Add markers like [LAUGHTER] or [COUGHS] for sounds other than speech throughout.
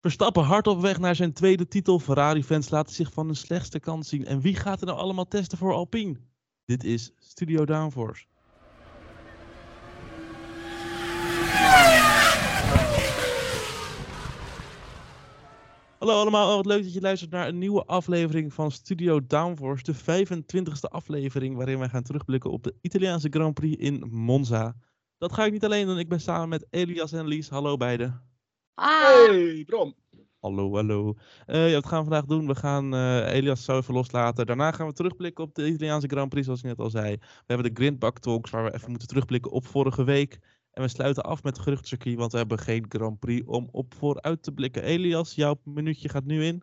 Verstappen hard op weg naar zijn tweede titel. Ferrari-fans laten zich van hun slechtste kant zien. En wie gaat er nou allemaal testen voor Alpine? Dit is Studio Downforce. Hallo allemaal, wat leuk dat je luistert naar een nieuwe aflevering van Studio Downforce. De 25e aflevering waarin wij gaan terugblikken op de Italiaanse Grand Prix in Monza. Dat ga ik niet alleen doen, ik ben samen met Elias en Lies. Hallo beiden. Ah, Hey, Bram. Hallo, hallo. Eh, ja, wat gaan we vandaag doen? We gaan eh, Elias zo even loslaten. Daarna gaan we terugblikken op de Italiaanse Grand Prix, zoals ik net al zei. We hebben de Grindbak Talks, waar we even moeten terugblikken op vorige week. En we sluiten af met geruchtcircuit, want we hebben geen Grand Prix om op vooruit te blikken. Elias, jouw minuutje gaat nu in.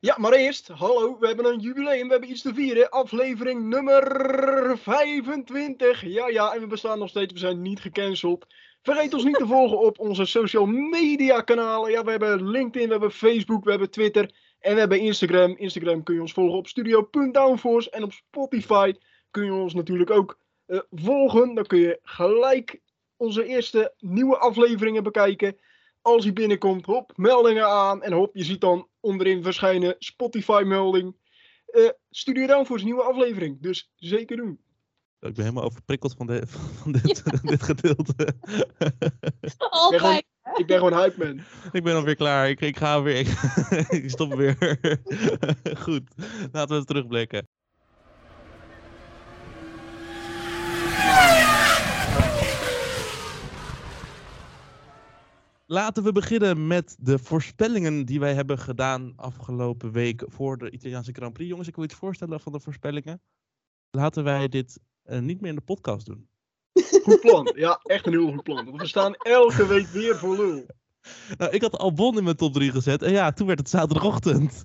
Ja, maar eerst, hallo, we hebben een jubileum, we hebben iets te vieren. Aflevering nummer 25. Ja, ja, en we bestaan nog steeds, we zijn niet gecanceld. Vergeet ons niet te volgen op onze social media kanalen. Ja, we hebben LinkedIn, we hebben Facebook, we hebben Twitter en we hebben Instagram. Instagram kun je ons volgen op studio.downforce en op Spotify kun je ons natuurlijk ook eh, volgen. Dan kun je gelijk onze eerste nieuwe afleveringen bekijken. Als hij binnenkomt, hop, meldingen aan en hop, je ziet dan onderin verschijnen Spotify-melding. Eh Studio Downforce, nieuwe aflevering, dus zeker doen. Ik ben helemaal overprikkeld van, de, [LAUGHS] van dit, [LAUGHS] dit gedeelte. [LAUGHS] altijd. Ik ben gewoon hype man. ik ben alweer klaar. Ik, ik ga weer. Ik, ik stop weer. Goed, laten we terugblikken. Laten we beginnen met de voorspellingen die wij hebben gedaan afgelopen week voor de Italiaanse Grand Prix. Jongens, ik wil iets voorstellen van de voorspellingen. Laten wij dit niet meer in de podcast doen. Goed plan. Ja, echt een heel goed plan. Want we staan elke week weer voor lul. Nou, ik had Albon in mijn top 3 gezet en ja, toen werd het zaterdagochtend.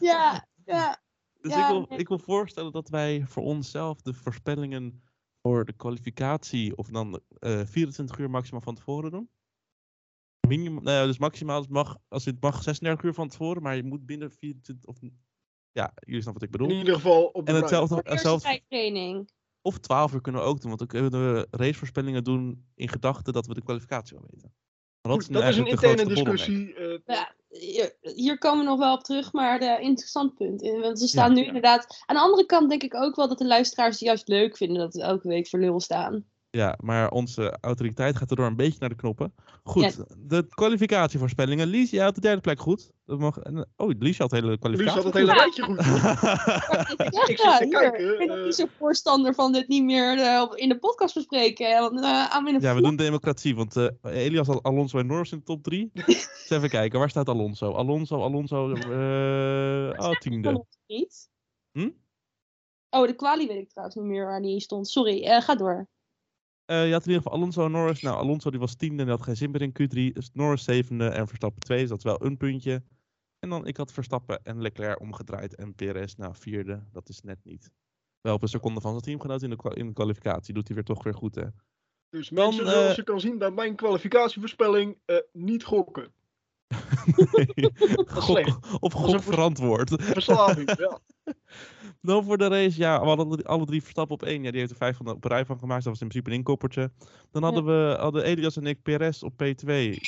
Ja, [LAUGHS] ja. Dus Ja, ik, wil, nee. ik wil voorstellen dat wij voor onszelf de voorspellingen voor de kwalificatie, of dan eh 24 uur maximaal van tevoren doen. Minimum, nou ja, dus maximaal, mag, als het mag 36 uur van tevoren, maar je moet binnen 24, of ja, jullie snappen wat ik In bedoel. ieder geval op de En hetzelfde, training. of 12 uur kunnen we ook doen, want dan kunnen we racevoorspellingen doen in gedachte dat we de kwalificatie al weten. Goed, dat is een interne discussie. eh, Ja, hier, hier komen we nog wel op terug, maar de interessant punt. Want ze staan Ja. nu Ja. inderdaad. Aan de andere kant denk ik ook wel dat de luisteraars het juist leuk vinden dat we elke week voor lul staan. Ja, maar onze autoriteit gaat erdoor een beetje naar de knoppen. Goed, de kwalificatievoorspellingen. Lies, jij had de derde plek goed. Dat mag... Oh, Lies had de hele Lies kwalificatie had het hele Ja. rijtje goed. [LAUGHS] Ja, ik zit te hier. kijken, Ik ben eh. niet zo voorstander van dit niet meer eh, in de podcast bespreken. Want, eh, aan mijn ja, we doen democratie, want eh, Elias had Alonso en Norris in de top 3. Eens [LAUGHS] even kijken, waar staat Alonso? Alonso, Alonso, eh oh, tiende. niet. Hm? Oh, de kwalie weet ik trouwens niet meer waar die stond. Sorry, eh, ga door. Eh, je had in ieder geval Alonso en Norris. Nou, Alonso die was tiende en die had geen zin meer in Q3. Dus Norris zevende en Verstappen tweede, dus dat is wel een puntje. En dan, ik had Verstappen en Leclerc omgedraaid en Perez, nou, vierde. Dat is net niet. Wel op een seconde van zijn teamgenoot in de, in de kwalificatie. Doet hij weer toch weer goed, hè? Dus Dan, mensen, eh, zoals je kan zien bij mijn kwalificatievoorspelling, eh, niet gokken. [LAUGHS] Gok, slecht. of gok verantwoord. Verslaving, ja. [LAUGHS] Dan voor de race, ja, we hadden alle- drie Verstappen op één. Ja, die heeft er vijf van op een rij van gemaakt. Dat was in principe een inkoppertje. Dan hadden we hadden Elias en ik Perez op P2.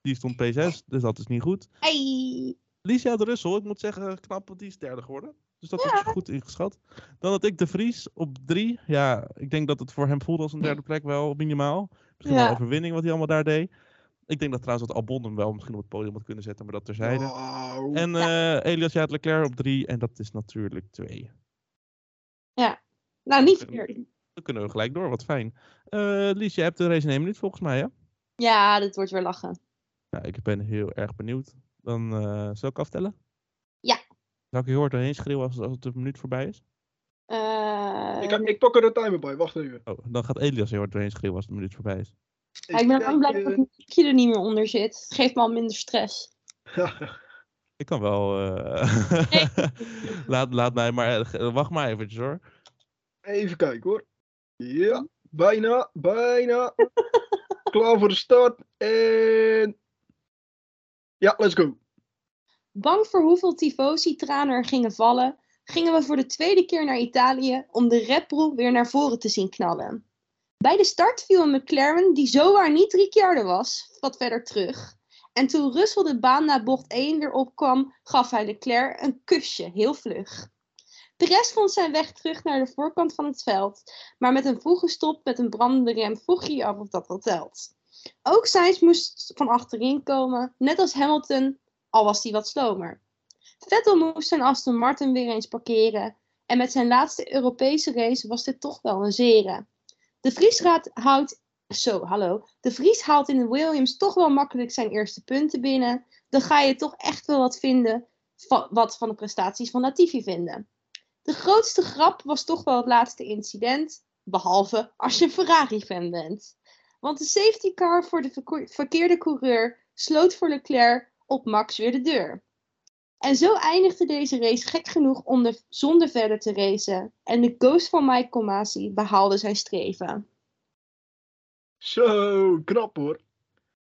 Die stond P6, dus dat is niet goed. Hey. Licia de Russell, ik moet zeggen, knap, want die is derde geworden. Dus dat is goed ingeschat. Dan had ik de Vries op drie. Ja, ik denk dat het voor hem voelde als een derde plek wel minimaal. Misschien wel Ja. een overwinning wat hij allemaal daar deed. Ik denk dat trouwens dat Albon hem wel misschien op het podium had kunnen zetten, maar dat terzijde. En eh Elias, jij had Leclerc op drie en dat is natuurlijk twee. Nou, niet verkeerd. Dan kunnen we gelijk door, wat fijn. Eh Lies, je hebt de race in één minuut volgens mij, hè? Ja, dit wordt weer lachen. Nou, ik ben heel erg benieuwd. Dan eh zal ik aftellen? Ja. Zal ik heel hard doorheen schreeuwen als, als het een minuut voorbij is? Eh, ik, ik pak er een timer bij, wacht even. Oh, dan gaat Elias heel hard doorheen schreeuwen als het een minuut voorbij is. Ja, ik ben ook blij dat eh, het muziekje er niet meer onder zit. Het geeft me al minder stress. [LAUGHS] Ik kan wel. eh, [LAUGHS] laat, laat mij maar. eh, Wacht maar eventjes hoor. even kijken hoor. Ja, bijna, bijna. [LAUGHS] Klaar voor de start. En... Ja, let's go. Bang voor hoeveel tifosi-tranen er gingen vallen, gingen we voor de tweede keer naar Italië om de Red Bull weer naar voren te zien knallen. Bij de start viel een McLaren die zowaar niet Ricciardo was, wat verder terug. En toen Russell de baan na bocht 1 weer opkwam, gaf hij Leclerc een kusje, heel vlug. De rest vond zijn weg terug naar de voorkant van het veld, maar met een vroege stop met een brandende rem vroeg je af of dat wel telt. Ook Sainz moest van achterin komen, net als Hamilton, al was hij wat slomer. Vettel moest zijn Aston Martin weer eens parkeren en met zijn laatste Europese race was dit toch wel een zere. De Vries gaat- houdt, zo, hallo. De Vries haalt in de Williams toch wel makkelijk zijn eerste punten binnen. Dan ga je toch echt wel wat vinden, wat van de prestaties van Latifi vinden. De grootste grap was toch wel het laatste incident, behalve als je Ferrari-fan bent. Want de safety car voor de verkeerde coureur sloot voor Leclerc op Max weer de deur. En zo eindigde deze race gek genoeg onder, zonder verder te racen. En de ghost van Michael Masi behaalde zijn streven. Zo, knap hoor.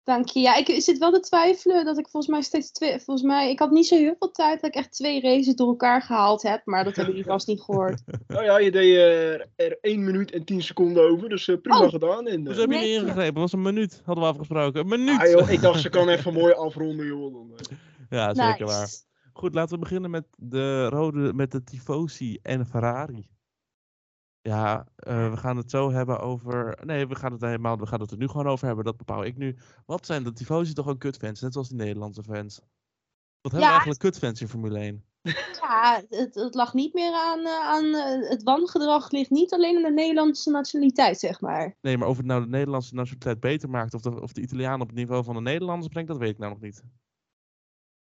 Dank je. Ja, ik zit wel te twijfelen dat ik volgens mij steeds twee. Volgens mij, ik had niet zo heel veel tijd dat ik echt twee races door elkaar gehaald heb. Maar dat hebben jullie vast niet gehoord. [LAUGHS] Nou ja, je deed eh, er 1 minuut en 10 seconden over, dus eh, prima Oh. gedaan. En, Dus eh, heb je niet ingegrepen? Dat was een minuut, hadden we afgesproken. Een minuut! ah, joh, ik dacht ze [LAUGHS] kan even mooi afronden, joh. Eh. ja, zeker Nice. waar. Goed, laten we beginnen met de rode, met de Tifosi en Ferrari. Ja, eh, we gaan het zo hebben over. Nee, we gaan het helemaal. We gaan het er nu gewoon over hebben. Dat bepaal ik nu. Wat zijn de Tifosi toch ook kutfans? Net zoals die Nederlandse fans. Wat hebben we eigenlijk kutfans in Formule 1? Ja, het, het lag niet meer aan, eh, aan eh, het wangedrag ligt niet alleen aan de Nederlandse nationaliteit, zeg maar. Nee, maar of het nou de Nederlandse nationaliteit beter maakt. Of de, of de Italiaan op het niveau van de Nederlanders brengt, dat weet ik nou nog niet.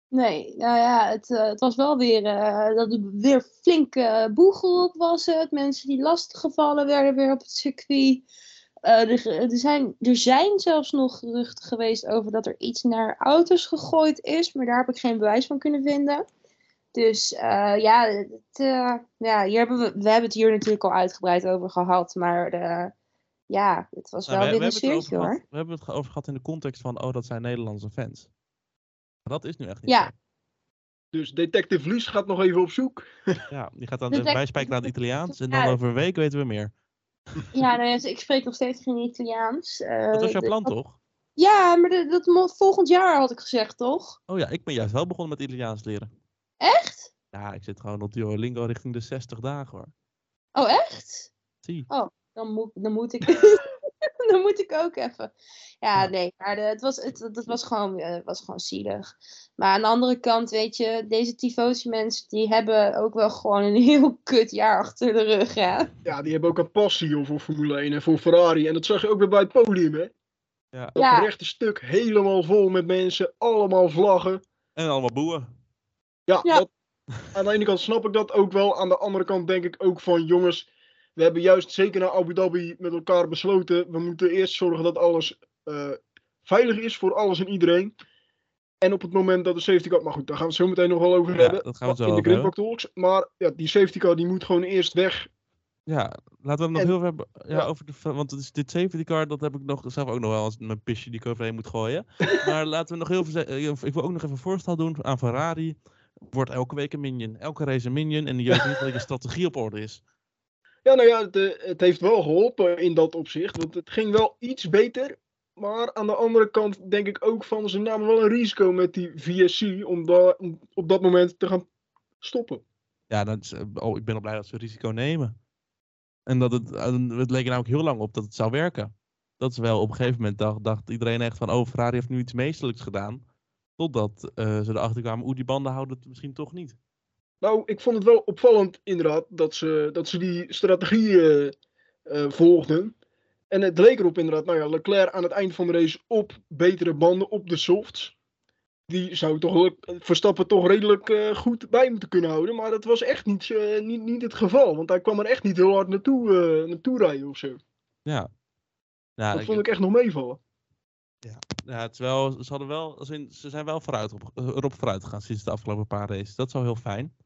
Nee, nou ja, het, eh, het was wel weer, eh, dat er weer flinke uh, boegel op was het. Mensen die lastiggevallen werden weer op het circuit. Eh, er, er, zijn, er zijn zelfs nog geruchten geweest over dat er iets naar auto's gegooid is, maar daar heb ik geen bewijs van kunnen vinden. Dus ja, het, ja hier hebben we, we hebben het hier natuurlijk al uitgebreid over gehad, maar eh, ja, het was Nou, wel we, weer we een het sfeertje hoor. gehad- we hebben het over gehad in de context van, oh, dat zijn Nederlandse fans. Dat is nu echt niet Ja. zo. Dus Detective Lies gaat nog even op zoek. [LAUGHS] Ja, die gaat dan de bijspijken naar het Italiaans. En dan Ja. over een week weten we meer. [LAUGHS] Ja, nou ja, ik spreek nog steeds geen Italiaans. eh, Dat was jouw plan, toch? Ja, maar de- dat mo- volgend jaar had ik gezegd, toch? Oh ja, ik ben juist wel begonnen met Italiaans leren. Echt? Ja, ik zit gewoon op Duolingo richting de 60 dagen hoor. Oh, echt? Zie. Dan moet, dan moet ik. [LAUGHS] [LAUGHS] dan moet ik ook even. Ja, Ja. nee, maar de, het, was, het, het was, gewoon, eh, was gewoon zielig. Maar aan de andere kant, weet je, deze tifosi mensen, die hebben ook wel gewoon een [LAUGHS] heel kut jaar achter de rug, hè? Ja, die hebben ook een passie joh, voor Formule 1 en voor Ferrari. En dat zag je ook weer bij het podium, hè. Ja. Dat Ja. rechte stuk helemaal vol met mensen, allemaal vlaggen. En allemaal boeien. Ja, Ja. Dat, aan de ene kant snap ik dat ook wel. Aan de andere kant denk ik ook van jongens, we hebben juist zeker naar Abu Dhabi met elkaar besloten. We moeten eerst zorgen dat alles eh, veilig is voor alles en iedereen. En op het moment dat de safety car, maar goed, daar gaan we het zo meteen nog wel over Ja, hebben. dat gaan we zo in de over. Grindbak Talks. Maar ja, die safety car die moet gewoon eerst weg. Ja, laten we het nog En- heel veel hebben. Ja, ja. over de, want het is dit safety car, dat heb ik nog zelf ook nog wel als mijn pisje die ik overheen moet gooien. [LAUGHS] maar laten we nog heel veel. eh, Ik wil ook nog even een voorstel doen aan Ferrari. Wordt elke week een minion. Elke race een minion. En die weet niet dat je strategie op orde is. Ja, nou ja, het, eh, het heeft wel geholpen in dat opzicht. Want het ging wel iets beter. Maar aan de andere kant denk ik ook van ze namen wel een risico met die VSC om, op dat moment te gaan stoppen. Ja, dat is, eh, oh, ik ben al blij dat ze risico nemen. En dat het, en het leek er namelijk heel lang op dat het zou werken. Dat is wel op een gegeven moment dacht, dacht iedereen echt van, oh, Ferrari heeft nu iets meesterlijks gedaan. Totdat eh, ze erachter kwamen, oeh, die banden houden het misschien toch niet. Nou, ik vond het wel opvallend inderdaad dat ze, dat ze die strategie eh, eh, volgden. En het leek erop inderdaad, nou ja, Leclerc aan het eind van de race op betere banden, op de softs. Die zou toch le- Verstappen toch redelijk eh, goed bij moeten kunnen houden. Maar dat was echt niet, eh, niet, niet het geval. Want hij kwam er echt niet heel hard naartoe, eh, naartoe rijden of zo. Ja. Ja, dat ik- vond ik echt nog meevallen. Ja, wel, ze, hadden wel, ze zijn wel vooruit op, eh, erop vooruit gegaan sinds de afgelopen paar races. Dat is wel heel fijn.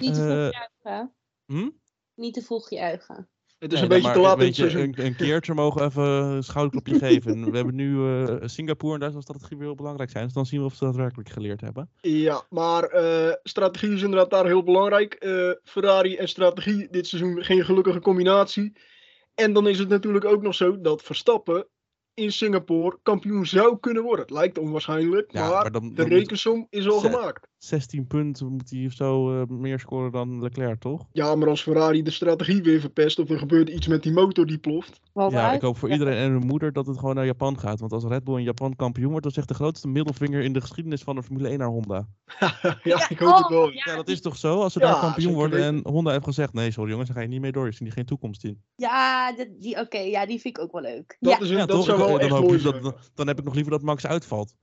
Niet te vroeg Eh, juichen. Hm? Niet te vroeg juichen. Het is Nee, een beetje te laat je. Een, een keertje mogen we even een schouderklopje [LAUGHS] geven. We hebben nu eh, Singapore en Duitsland strategie weer heel belangrijk zijn. Dus dan zien we of ze dat daadwerkelijk geleerd hebben. Ja, maar eh, strategie is inderdaad daar heel belangrijk. Eh, Ferrari en strategie dit seizoen geen gelukkige combinatie. En dan is het natuurlijk ook nog zo dat Verstappen in Singapore kampioen zou kunnen worden. Het lijkt onwaarschijnlijk, Ja, maar, maar dan- de rekensom is al Zet- gemaakt. 16 punten moet hij of zo eh, meer scoren dan Leclerc, toch? Ja, maar als Ferrari de strategie weer verpest of er gebeurt iets met die motor die ploft. Ja, ik hoop voor Ja. iedereen en hun moeder dat het gewoon naar Japan gaat. Want als Red Bull in Japan kampioen wordt, dan zegt de grootste middelvinger in de geschiedenis van de Formule 1 naar Honda. [LAUGHS] ja, ik hoop het oh, wel. ja. Ja, dat is toch zo? Als ze Ja, daar kampioen worden en. Honda heeft gezegd, nee, sorry jongens, daar ga je niet mee door. Je ziet er geen toekomst in. Ja, die, oké, ja, die vind ik ook wel leuk. Dat, ja, is een, Ja, dat toch? zou wel dan, echt hoop ik mooi dat, dan heb ik nog liever dat Max uitvalt.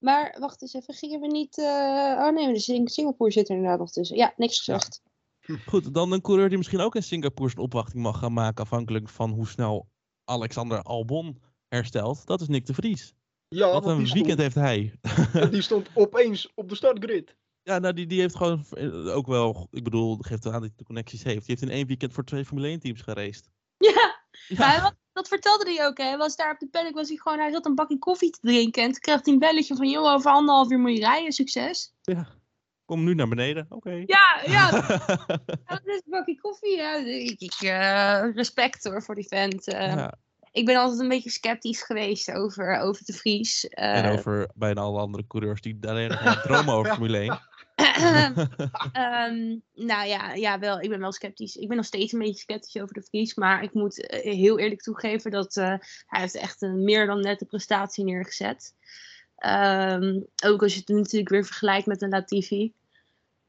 Maar wacht eens even, gingen we niet... eh, Oh nee, dus Sing- Singapore zit er inderdaad nog tussen. Ja, niks gezegd. Goed, dan een coureur die misschien ook in Singapore zijn opwachting mag gaan maken, afhankelijk van hoe snel Alexander Albon herstelt. Dat is Nick de Vries. Ja, Wat want een die weekend stond, heeft hij. die stond opeens op de startgrid. Ja, nou, die, die heeft gewoon eh, ook wel, ik bedoel, geeft aan dat hij de connecties heeft. Die heeft in één weekend voor twee Formule 1 teams geraced. Ja, Ja, hij was- dat vertelde hij ook. Hè. Was daar op de paddock, was hij gewoon, hij zat een bakje koffie te drinken. En toen kreeg hij een belletje van, joh, over anderhalf uur moet je rijden, succes. kom nu naar beneden. Oké. Ja, ja, [LAUGHS] dat is een bakje koffie. Ja. Ik, ik, eh, respect hoor voor die vent. eh. Ja, Ik ben altijd een beetje sceptisch geweest over, over de Vries. eh. En over bijna alle andere coureurs die alleen nog maar dromen over [LAUGHS] Formule 1. [LAUGHS] Ehm, nou ja, ja, wel. Ik ben wel sceptisch. Ik ben nog steeds een beetje sceptisch over de Vries. Maar ik moet eh, heel eerlijk toegeven dat eh, hij heeft echt een meer dan nette prestatie neergezet. Ehm, ook als je het natuurlijk weer vergelijkt met een Latifi.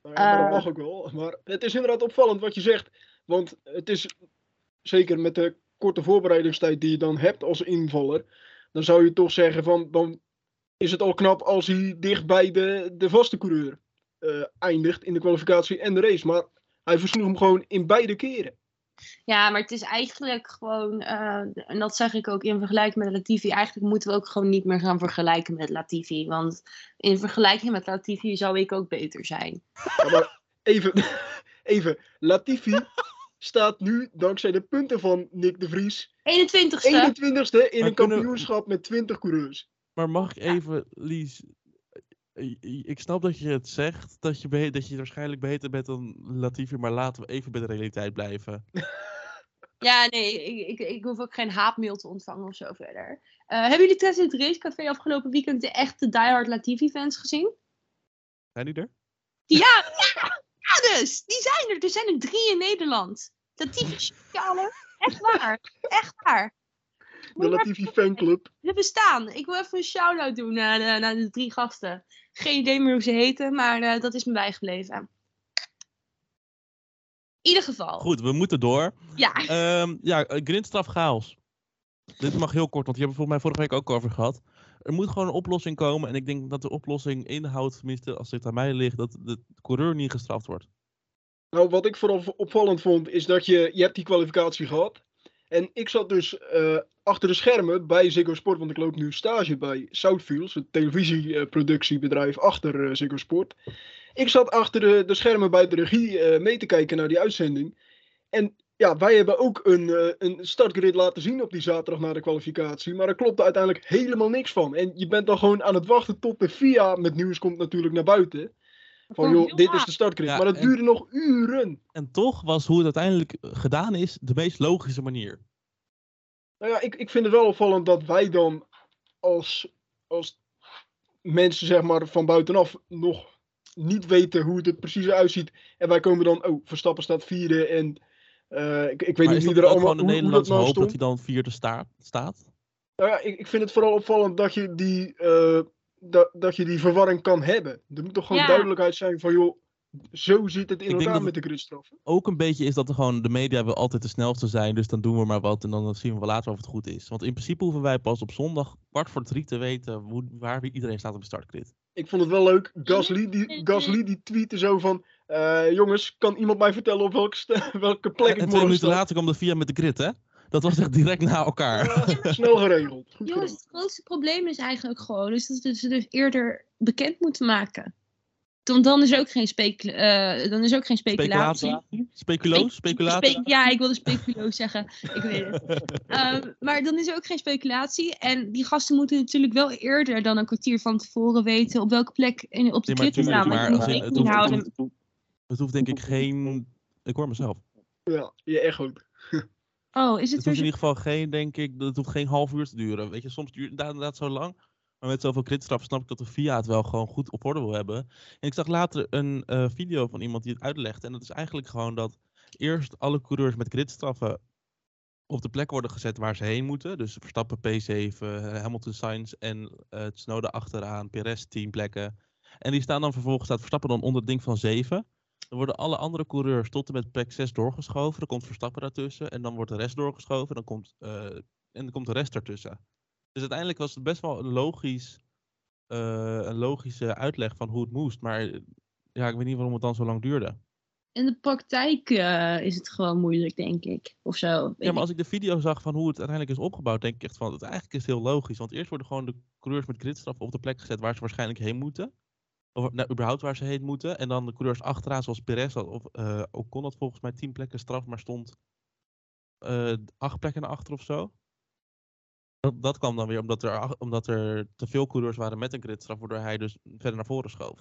Nou ja, maar dat Eh. mag ook wel. Maar het is inderdaad opvallend wat je zegt. Want het is zeker met de korte voorbereidingstijd die je dan hebt als invaller. Dan zou je toch zeggen van dan is het al knap als hij dicht bij de, de vaste coureur eh, eindigt in de kwalificatie en de race. Maar hij versloeg hem gewoon in beide keren. Ja, maar het is eigenlijk gewoon, eh, en dat zeg ik ook in vergelijking met Latifi, eigenlijk moeten we ook gewoon niet meer gaan vergelijken met Latifi. Want in vergelijking met Latifi zou ik ook beter zijn. Ja, maar even, [LAUGHS] even, Latifi staat nu dankzij de punten van Nick de Vries 21ste. 21ste in Maar een kampioenschap met 20 coureurs. Maar mag ik even, Lies... Ik snap dat je het zegt, dat je, dat je waarschijnlijk beter bent dan Latifi, maar laten we even bij de realiteit blijven. [LAUGHS] Ja, nee, ik, ik, ik hoef ook geen haatmail te ontvangen of zo verder. Eh, hebben jullie tijdens het racecafé afgelopen weekend de echte diehard Latifi-fans gezien? Zijn die er? Ja, [LAUGHS] ja, ja dus! Die zijn er! Er zijn er drie in Nederland. Latifi speciale. Echt waar. Echt waar. De Latifi fanclub. Ze bestaan. Ik wil even een shout-out doen naar de, naar de drie gasten. Geen idee meer hoe ze heten, maar eh, dat is me bijgebleven. In ieder geval. Goed, we moeten door. Ja. Ehm ja, eh, grindstraf chaos. Dit mag heel kort, want die hebben we volgens mij vorige week ook over gehad. Er moet gewoon een oplossing komen. En ik denk dat de oplossing inhoudt, tenminste als dit aan mij ligt, dat de coureur niet gestraft wordt. Nou, wat ik vooral opvallend vond, is dat je, je hebt die kwalificatie gehad. En ik zat dus eh, achter de schermen bij Ziggo Sport, want ik loop nu stage bij Southfields, het televisieproductiebedrijf achter eh, Ziggo Sport. Ik zat achter de, de schermen bij de regie eh, mee te kijken naar die uitzending. En ja, wij hebben ook een, eh, een startgrid laten zien op die zaterdag na de kwalificatie. Maar er klopte uiteindelijk helemaal niks van. En je bent dan gewoon aan het wachten tot de FIA met nieuws komt natuurlijk naar buiten. Van Oh, joh, dit is de startgrid. Ja, maar dat en- duurde nog uren. En toch was hoe het uiteindelijk gedaan is de meest logische manier. Nou ja, ik, ik vind het wel opvallend dat wij dan als, als mensen zeg maar van buitenaf nog niet weten hoe het er precies uitziet. En wij komen dan, oh, Verstappen staat vierde en eh, ik, ik weet maar niet is wie er ook allemaal gewoon de hoe, hoe dat Nederlandse nou hoop dat hij dan vierde sta staat? Nou ja, ik, ik vind het vooral opvallend dat je die, eh, dat, dat je die verwarring kan hebben. Er moet toch gewoon Ja. duidelijkheid zijn van joh, zo zit het in Ik denk elkaar dat met de gridstraffen. Ook een beetje is dat er gewoon de media wil altijd de snelste zijn, dus dan doen we maar wat en dan zien we wel later of het goed is. Want in principe hoeven wij pas op zondag kwart voor drie te weten hoe, waar wie iedereen staat op de startgrid. Ik vond het wel leuk. Gasly die, Gasly die tweette zo van, eh, jongens, kan iemand mij vertellen op welke, [LAUGHS] welke plek En, ik en twee minuten later kwam de VIA met de grid, hè? Dat was echt direct na elkaar. Ja, snel geregeld. Goed Jongens, het grootste probleem is eigenlijk gewoon dus dat ze dus eerder bekend moeten maken. Dan, dan, is, er ook geen specula eh, dan is ook geen speculatie. Speculatie? Speculoos? Speculatie? Spe- ja, ik wilde speculoos [LAUGHS] zeggen. Ik weet het. [LAUGHS] Ehm, maar dan is er ook geen speculatie. En die gasten moeten natuurlijk wel eerder dan een kwartier van tevoren weten op welke plek in, op de Nee, krit te staan. maar het rekening hoeft-. Het hoeft denk ik geen... Ik hoor mezelf. Ja, je echo. [LAUGHS] Oh, is het Het hoeft in ieder geval geen, denk ik, het hoeft geen half uur te duren. Weet je, soms duurt het inderdaad zo lang. Maar met zoveel gridstraffen snap ik dat de FIA het wel gewoon goed op orde wil hebben. En ik zag later een eh, video van iemand die het uitlegde. En dat is eigenlijk gewoon dat eerst alle coureurs met gridstraffen op de plek worden gezet waar ze heen moeten. Dus Verstappen P7, eh, Hamilton Sainz en eh Tsunoda achteraan, Perez 10 plekken. En die staan dan vervolgens, staat Verstappen dan onder het ding van 7. Dan worden alle andere coureurs tot en met plek 6 doorgeschoven. Dan komt Verstappen daartussen. En dan wordt de rest doorgeschoven. Dan komt, en dan komt de rest ertussen. Dus uiteindelijk was het best wel een, logisch, eh, een logische uitleg van hoe het moest. Maar eh, ja, ik weet niet waarom het dan zo lang duurde. In de praktijk eh, is het gewoon moeilijk, denk ik. Of zo. Ja, maar als ik de video zag van hoe het uiteindelijk is opgebouwd, denk ik echt van, het eigenlijk is heel logisch. Want eerst worden gewoon de coureurs met gridstraf op de plek gezet waar ze waarschijnlijk heen moeten. Of nou, überhaupt waar ze heen moeten. En dan de coureurs achteraan, zoals Perez of eh Ocon had volgens mij tien plekken straf, maar stond acht plekken naar achter of zo. Dat, dat kwam dan weer omdat er, omdat er te veel coureurs waren met een gridstraf, waardoor hij dus verder naar voren schoof.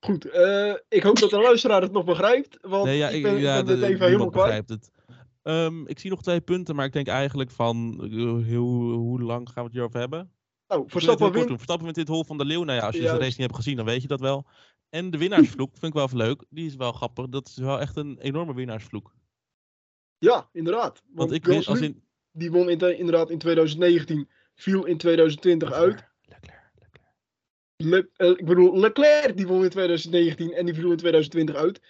Goed, eh, ik hoop dat de luisteraar het nog begrijpt. Want Nee, ja, ik ben, ik ja, ben de- dit even helemaal kwijt. begrijpt het. Ehm, ik zie nog twee punten, maar ik denk eigenlijk van eh, hoe, hoe lang gaan we het hierover hebben? Nou, Verstappen wint. Verstappen wint dit hol van de Leeuw. Nou ja, als je de race niet hebt gezien, dan weet je dat wel. En de winnaarsvloek vind ik wel even leuk. Die is wel grappig. Dat is wel echt een enorme winnaarsvloek. Ja, inderdaad. Want, Want ik Gasly, als in... die won in, inderdaad in 2019, viel in 2020 uit. Leclerc, Leclerc. Le, eh, ik bedoel, Leclerc die won in 2019 en die viel in 2020 uit.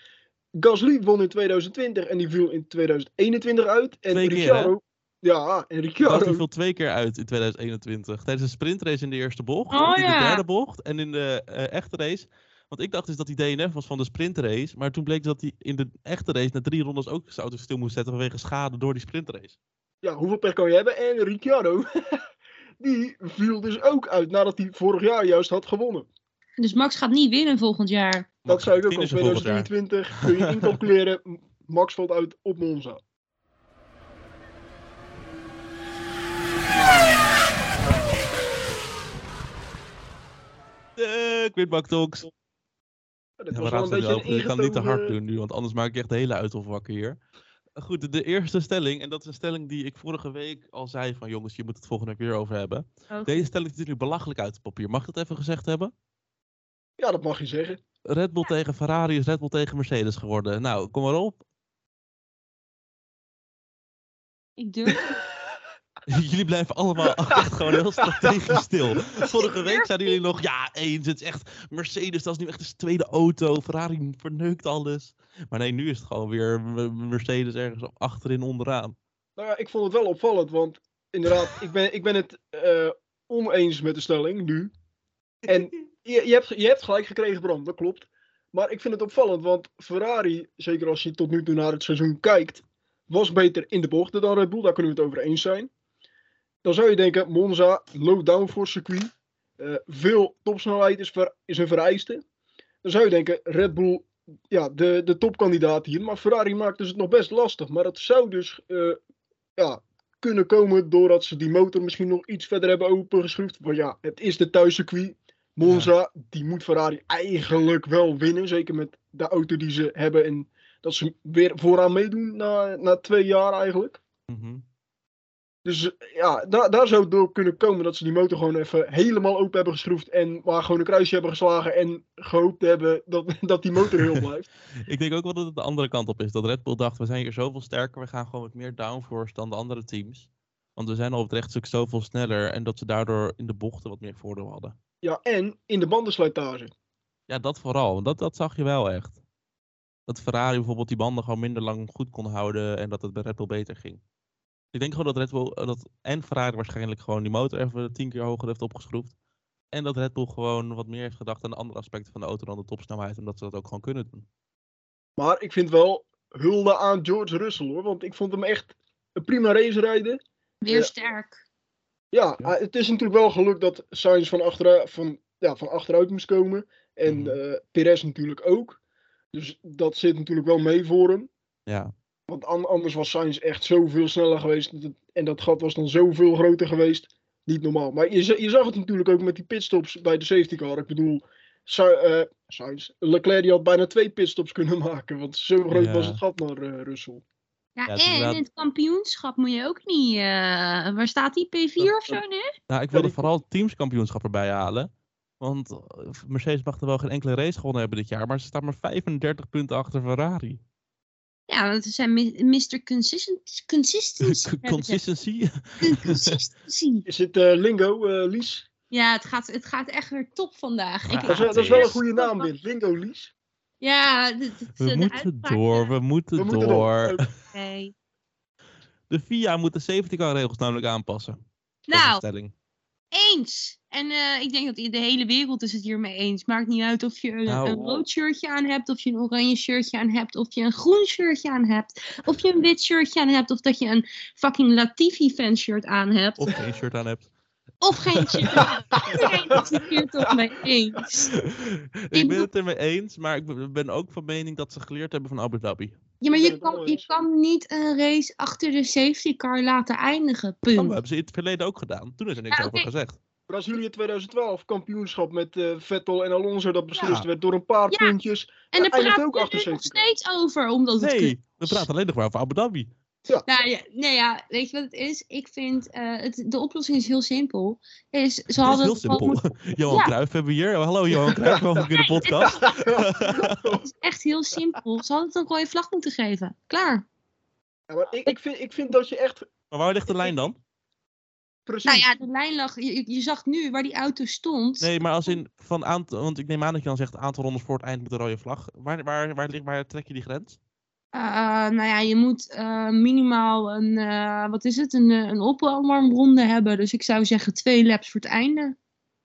Gasly won in 2020 en die viel in 2021 uit. En Twee keer, Ricciardo, ja, en Gasly Ricciardo, viel twee keer uit in 2021. Tijdens een sprintrace in de eerste bocht. Oh, in de derde bocht. En in de eh, echte race. Want ik dacht dus dat die DNF was van de sprintrace. Maar toen bleek dat hij in de echte race na drie rondes ook zijn auto stil moest zetten vanwege schade door die sprintrace. Ja, hoeveel pech kan je hebben? En Ricciardo, [LAUGHS] die viel dus ook uit nadat hij vorig jaar juist had gewonnen. Dus Max gaat niet winnen volgend jaar. Dat zou ik ook jaar. 2023 kun je incalculeren. [LAUGHS] Max valt uit op Monza. De Quidback Talks. Dat Ja, was we wel een beetje een kan niet te hard doen nu, want anders maak ik echt de hele uithof wakker hier. Goed, de, eerste stelling, en dat is een stelling die ik vorige week al zei van jongens, je moet het volgende week weer over hebben. Oké. Deze stelling is natuurlijk belachelijk uit het papier. Mag ik dat even gezegd hebben? Ja, dat mag je zeggen. Red Bull tegen Ferrari is Red Bull tegen Mercedes geworden. Nou, kom maar op. Ik durf. [LAUGHS] Jullie blijven allemaal [LAUGHS] echt gewoon heel strategisch stil. Vorige week zeiden jullie nog, ja, eens, het is echt Mercedes, dat is nu echt de tweede auto. Ferrari verneukt alles. Maar nee, nu is het gewoon weer Mercedes ergens op- achterin onderaan. Nou ja, ik vond het wel opvallend, want inderdaad, ik ben, ik ben het eh, oneens met de stelling nu. En je, je, hebt, je hebt gelijk gekregen, Bram, dat klopt. Maar ik vind het opvallend, want Ferrari, zeker als je tot nu toe naar het seizoen kijkt, was beter in de bochten dan Red Bull. Daar kunnen we het over eens zijn. Dan zou je denken, Monza, low downforce circuit. eh, veel topsnelheid is, ver- is een vereiste. Dan zou je denken, Red Bull, ja, de, de topkandidaat hier. Maar Ferrari maakt dus het nog best lastig. Maar dat zou dus eh, ja, kunnen komen doordat ze die motor misschien nog iets verder hebben opengeschroefd. Want ja, het is de thuiscircuit. Monza, die moet Ferrari eigenlijk wel winnen. Zeker met de auto die ze hebben. En dat ze weer vooraan meedoen na, na twee jaar eigenlijk. Mhm. Dus ja, daar, daar zou het door kunnen komen dat ze die motor gewoon even helemaal open hebben geschroefd. En maar gewoon een kruisje hebben geslagen. En gehoopt hebben dat, [LAUGHS] dat die motor heel blijft. [LAUGHS] Ik denk ook wel dat het de andere kant op is. Dat Red Bull dacht, we zijn hier zoveel sterker. We gaan gewoon met meer downforce dan de andere teams. Want we zijn al op het rechtstuk zoveel sneller. En dat ze daardoor in de bochten wat meer voordeel hadden. Ja, en in de bandenslijtage. Ja, dat vooral. want Dat, dat zag je wel echt. Dat Ferrari bijvoorbeeld die banden gewoon minder lang goed kon houden. En dat het bij Red Bull beter ging. Ik denk gewoon dat Red Bull, eh, dat, en Ferrari waarschijnlijk gewoon die motor even tien keer hoger heeft opgeschroefd. En dat Red Bull gewoon wat meer heeft gedacht aan de andere aspecten van de auto dan de topsnelheid. En dat ze dat ook gewoon kunnen doen. Maar ik vind wel hulde aan George Russell hoor. Want ik vond hem echt een prima race rijden. Weer Ja. sterk. Ja, ah, het is natuurlijk wel geluk dat Sainz van, achteruit, van, ja, van achteruit moest komen. En eh Perez natuurlijk ook. Dus dat zit natuurlijk wel mee voor hem. Ja, Want an- anders was Sainz echt zoveel sneller geweest. En dat gat was dan zoveel groter geweest. Niet normaal. Maar je, je zag het natuurlijk ook met die pitstops bij de safety car. Ik bedoel, Sa eh, Sainz, Leclerc die had bijna twee pitstops kunnen [LAUGHS] maken. Want zo groot Ja. was het gat naar eh, Russell. Ja, Ja, en inderdaad- in het kampioenschap moet je ook niet... eh, waar staat die? P4 of zo nu? Nou, ik wilde vooral het teamskampioenschap erbij halen. Want Mercedes mag er wel geen enkele race gewonnen hebben dit jaar. Maar ze staan maar 35 punten achter Ferrari. Ja, dat zijn Mr. Consistent, Consistency. [LAUGHS] Consistency. Consistency. [LAUGHS] Is het eh, lingo, eh, Lies? Ja, het gaat, het gaat echt weer top vandaag. Ik, Dat is, wel- dat is wel een goede naam, dit. Lingo, Lies. Ja, We de moeten door, we moeten We moeten door. De FIA moet de safety car regels namelijk aanpassen. Nou, eens. En eh, ik denk dat de hele wereld is het hiermee eens. Maakt niet uit of je een, Nou. een rood shirtje aan hebt, of je een oranje shirtje aan hebt, of je een groen shirtje aan hebt, of je een wit shirtje aan hebt, of dat je een fucking Latifi fanshirt aan hebt, Of geen shirt aan hebt. of geen shirt. [LAUGHS] Iedereen is het hier toch mee eens. [LAUGHS] ik ben het ermee eens, maar ik ben- ook van mening dat ze geleerd hebben van Abu Dhabi. Ja, maar je kan, je kan niet een race achter de safety car laten eindigen. Dat Punt. hebben ze in het verleden ook gedaan. Toen is er niks Ja, over gezegd. Brazilië 2012, kampioenschap met eh, Vettel en Alonso. Dat beslist Ja. werd door een paar Ja. puntjes. En daar praten ook we achter er nog steeds over, omdat het Nee, we praten alleen nog maar over Abu Dhabi. Nou ja, nee, ja, weet je wat het is? Ik vind, eh, het, de oplossing is heel simpel. Is, ze Het is hadden heel simpel. moeten- [LAUGHS] Johan Ja. Cruijff hebben we hier. Hallo Johan Cruijff, welkom in de podcast. het is echt heel simpel. Ze hadden het een rode vlag moeten geven. Klaar. Ja, maar ik, ik, vind, ik vind dat je echt Maar waar ligt de lijn dan? Precies... Nou ja, de lijn lag, je, je zag nu waar die auto stond. Nee, maar als in van aantal, want ik neem aan dat je dan zegt aantal rondes voor het eind met een rode vlag. Waar, waar, waar, ligt, waar trek je die grens? Eh, nou ja, je moet eh, minimaal een, eh, wat is het, een, een opwarmronde hebben. Dus ik zou zeggen twee laps voor het einde.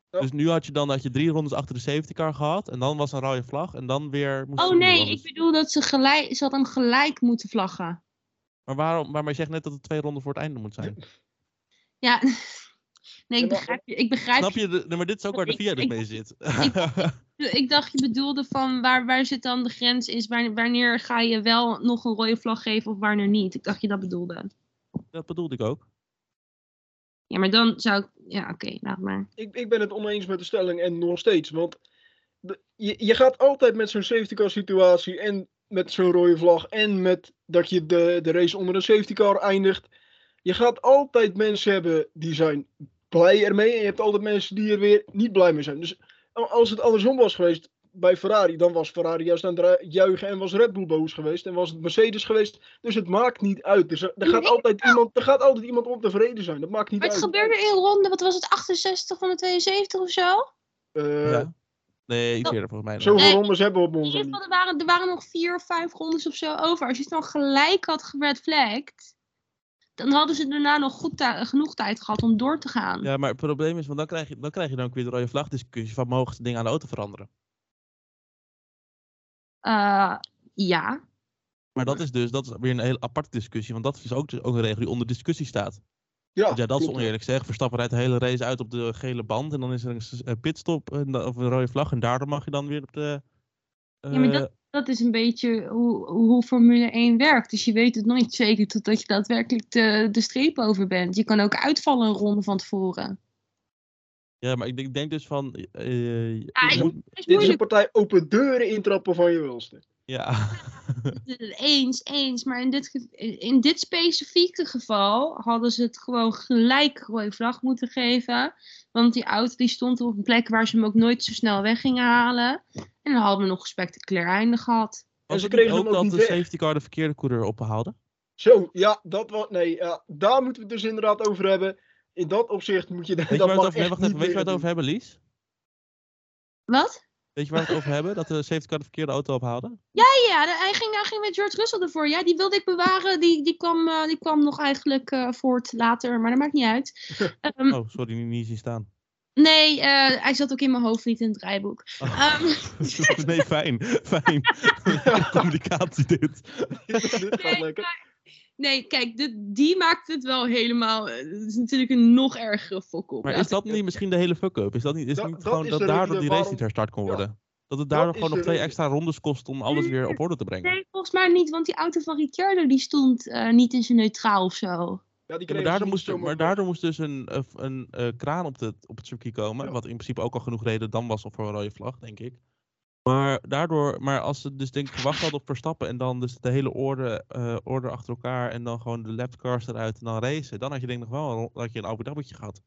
Dus nu had je dan dat je drie rondes achter de safety car gehad en dan was een rode vlag en dan weer moest Oh nee, ik bedoel dat ze gelijk, ze had hem gelijk moeten vlaggen. Maar waarom? Maar, maar je zegt net dat het twee ronden voor het einde moet zijn. Ja, [LAUGHS] nee, ik begrijp je. Ik begrijp Snap je? De, maar dit is ook waar de Ik- VIA dus ik- mee zit. Ik dacht je bedoelde van waar, waar zit dan de grens is, wanneer, wanneer ga je wel nog een rode vlag geven of wanneer niet. Ik dacht je dat bedoelde. dat bedoelde ik ook. Ja, maar dan zou ik, ja oké, laat maar. ik, ik ben het oneens met de stelling en nog steeds. Want de- je, je gaat altijd met zo'n safety car situatie en met zo'n rode vlag en met dat je de, de race onder een safety car eindigt. Je gaat altijd mensen hebben die zijn blij ermee en je hebt altijd mensen die er weer niet blij mee zijn. Dus als het andersom was geweest bij Ferrari, dan was Ferrari juist aan het juichen en was Red Bull boos geweest en was het Mercedes geweest. Dus het maakt niet uit. Dus er, er gaat, altijd iemand, er gaat altijd iemand ontevreden zijn. Dat maakt niet Maar het uit. gebeurde in ronde, wat was het, 68 van de 72 of zo? Eh, ja. Nee, iets Oh. eerder volgens mij. nog. Zoveel Nee. rondes hebben we op In ieder geval, er waren, er waren nog vier of vijf rondes of zo over. Als je het dan gelijk had geredflagged, dan hadden ze daarna nog goed genoeg tijd gehad om door te gaan. Ja, maar het probleem is, want dan krijg je dan, krijg je dan ook weer de rode vlag discussie van mogen ze dingen aan de auto veranderen. Eh, ja. Maar dat is dus dat is weer een hele aparte discussie, want dat is ook, dus ook een regel die onder discussie staat. Ja, Want ja, dat is oneerlijk zeg. Verstappen rijdt de hele race uit op de gele band en dan is er een pitstop of een rode vlag en daardoor mag je dan weer op de... Ja, maar eh, Dat is een beetje hoe, hoe Formule 1 werkt. Dus je weet het nooit zeker totdat je daadwerkelijk de, de streep over bent. Je kan ook uitvallen een ronde van tevoren. ja, maar ik denk, ik denk dus van... Ah, moet- is Dit is een partij open deuren intrappen van je welste. ja. [LAUGHS] [LAUGHS] Eens, eens. Maar in dit, in dit specifieke geval hadden ze het gewoon gelijk rode vlag moeten geven. Want die auto die stond op een plek waar ze hem ook nooit zo snel weg gingen halen. En dan hadden we nog een spectaculair einde gehad. Was ze het niet kregen ook ook dat niet de weg. safety car de verkeerde coureur ophaalde? Zo, ja, dat was. Nee, ja, daar moeten we het dus inderdaad over hebben. In dat opzicht moet je. Weet je dat waar we mag het over hebben, Lies? Wat? Weet je waar we het over hebben? Dat de safety car de verkeerde auto ophaalde? Ja, ja, hij ging, hij ging met George Russell ervoor. Ja, die wilde ik bewaren. Die, die, kwam, eh, die kwam nog eigenlijk eh, voort later, maar dat maakt niet uit. [LAUGHS] Ehm, Oh, sorry, niet, niet zien staan. Nee, eh, hij zat ook in mijn hoofd, niet in het draaiboek. Oh. Ehm, [LAUGHS] nee, fijn. Fijn. [LAUGHS] Communicatie dit. Nee. Nee, kijk, dit, die maakt het wel helemaal. eh, Het is natuurlijk een nog ergere fok op. Maar is dat niet misschien de hele fuck-up? Is dat niet, is Dat- niet dat gewoon is dat daardoor die race waarom- niet herstart kon Ja. worden? Dat het daardoor gewoon nog twee reden. extra rondes kost om alles weer op orde te brengen? Nee, volgens mij niet, want die auto van Ricciardo die stond eh, niet in zijn neutraal of zo. Ja, die Ja, maar, daardoor moest, maar daardoor moest dus een, een, een eh, kraan op, de, op het circuit komen. Ja. Wat in principe ook al genoeg reden dan was voor een rode vlag, denk ik. Maar daardoor, maar als ze dus denk ik gewacht hadden op Verstappen en dan dus de hele orde, eh, orde achter elkaar en dan gewoon de lapcars eruit en dan racen, dan had je denk ik nog wel dat je een Abu Dhabi'tje gehad.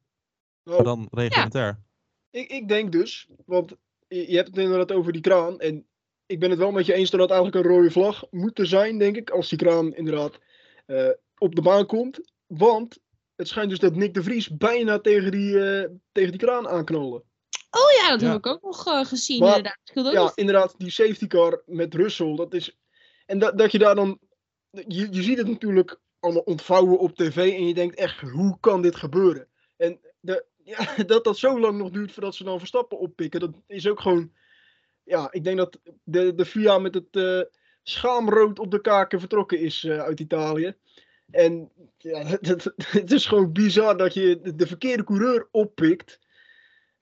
Maar dan reglementair. ik, ik denk dus, want je hebt het inderdaad over die kraan. En ik ben het wel met je eens dat het eigenlijk een rode vlag moet zijn, denk ik. Als die kraan inderdaad eh, op de baan komt. Want het schijnt dus dat Nick de Vries bijna tegen die, eh, tegen die kraan aanknallen. Oh ja, dat Ja. heb ik ook nog eh, gezien Maar- inderdaad. Ook Ja, nog- inderdaad, die safety car met Russell. Dat is. En dat, dat je daar dan. Je, je ziet het natuurlijk allemaal ontvouwen op tv. En je denkt echt, hoe kan dit gebeuren? En de, [LAUGHS] ja, dat dat zo lang nog duurt voordat ze dan Verstappen oppikken. Dat is ook gewoon. Ja, ik denk dat de, de FIA met het eh, schaamrood op de kaken vertrokken is eh, uit Italië. En ja, [LAUGHS] het, het is gewoon bizar dat je de, de verkeerde coureur oppikt.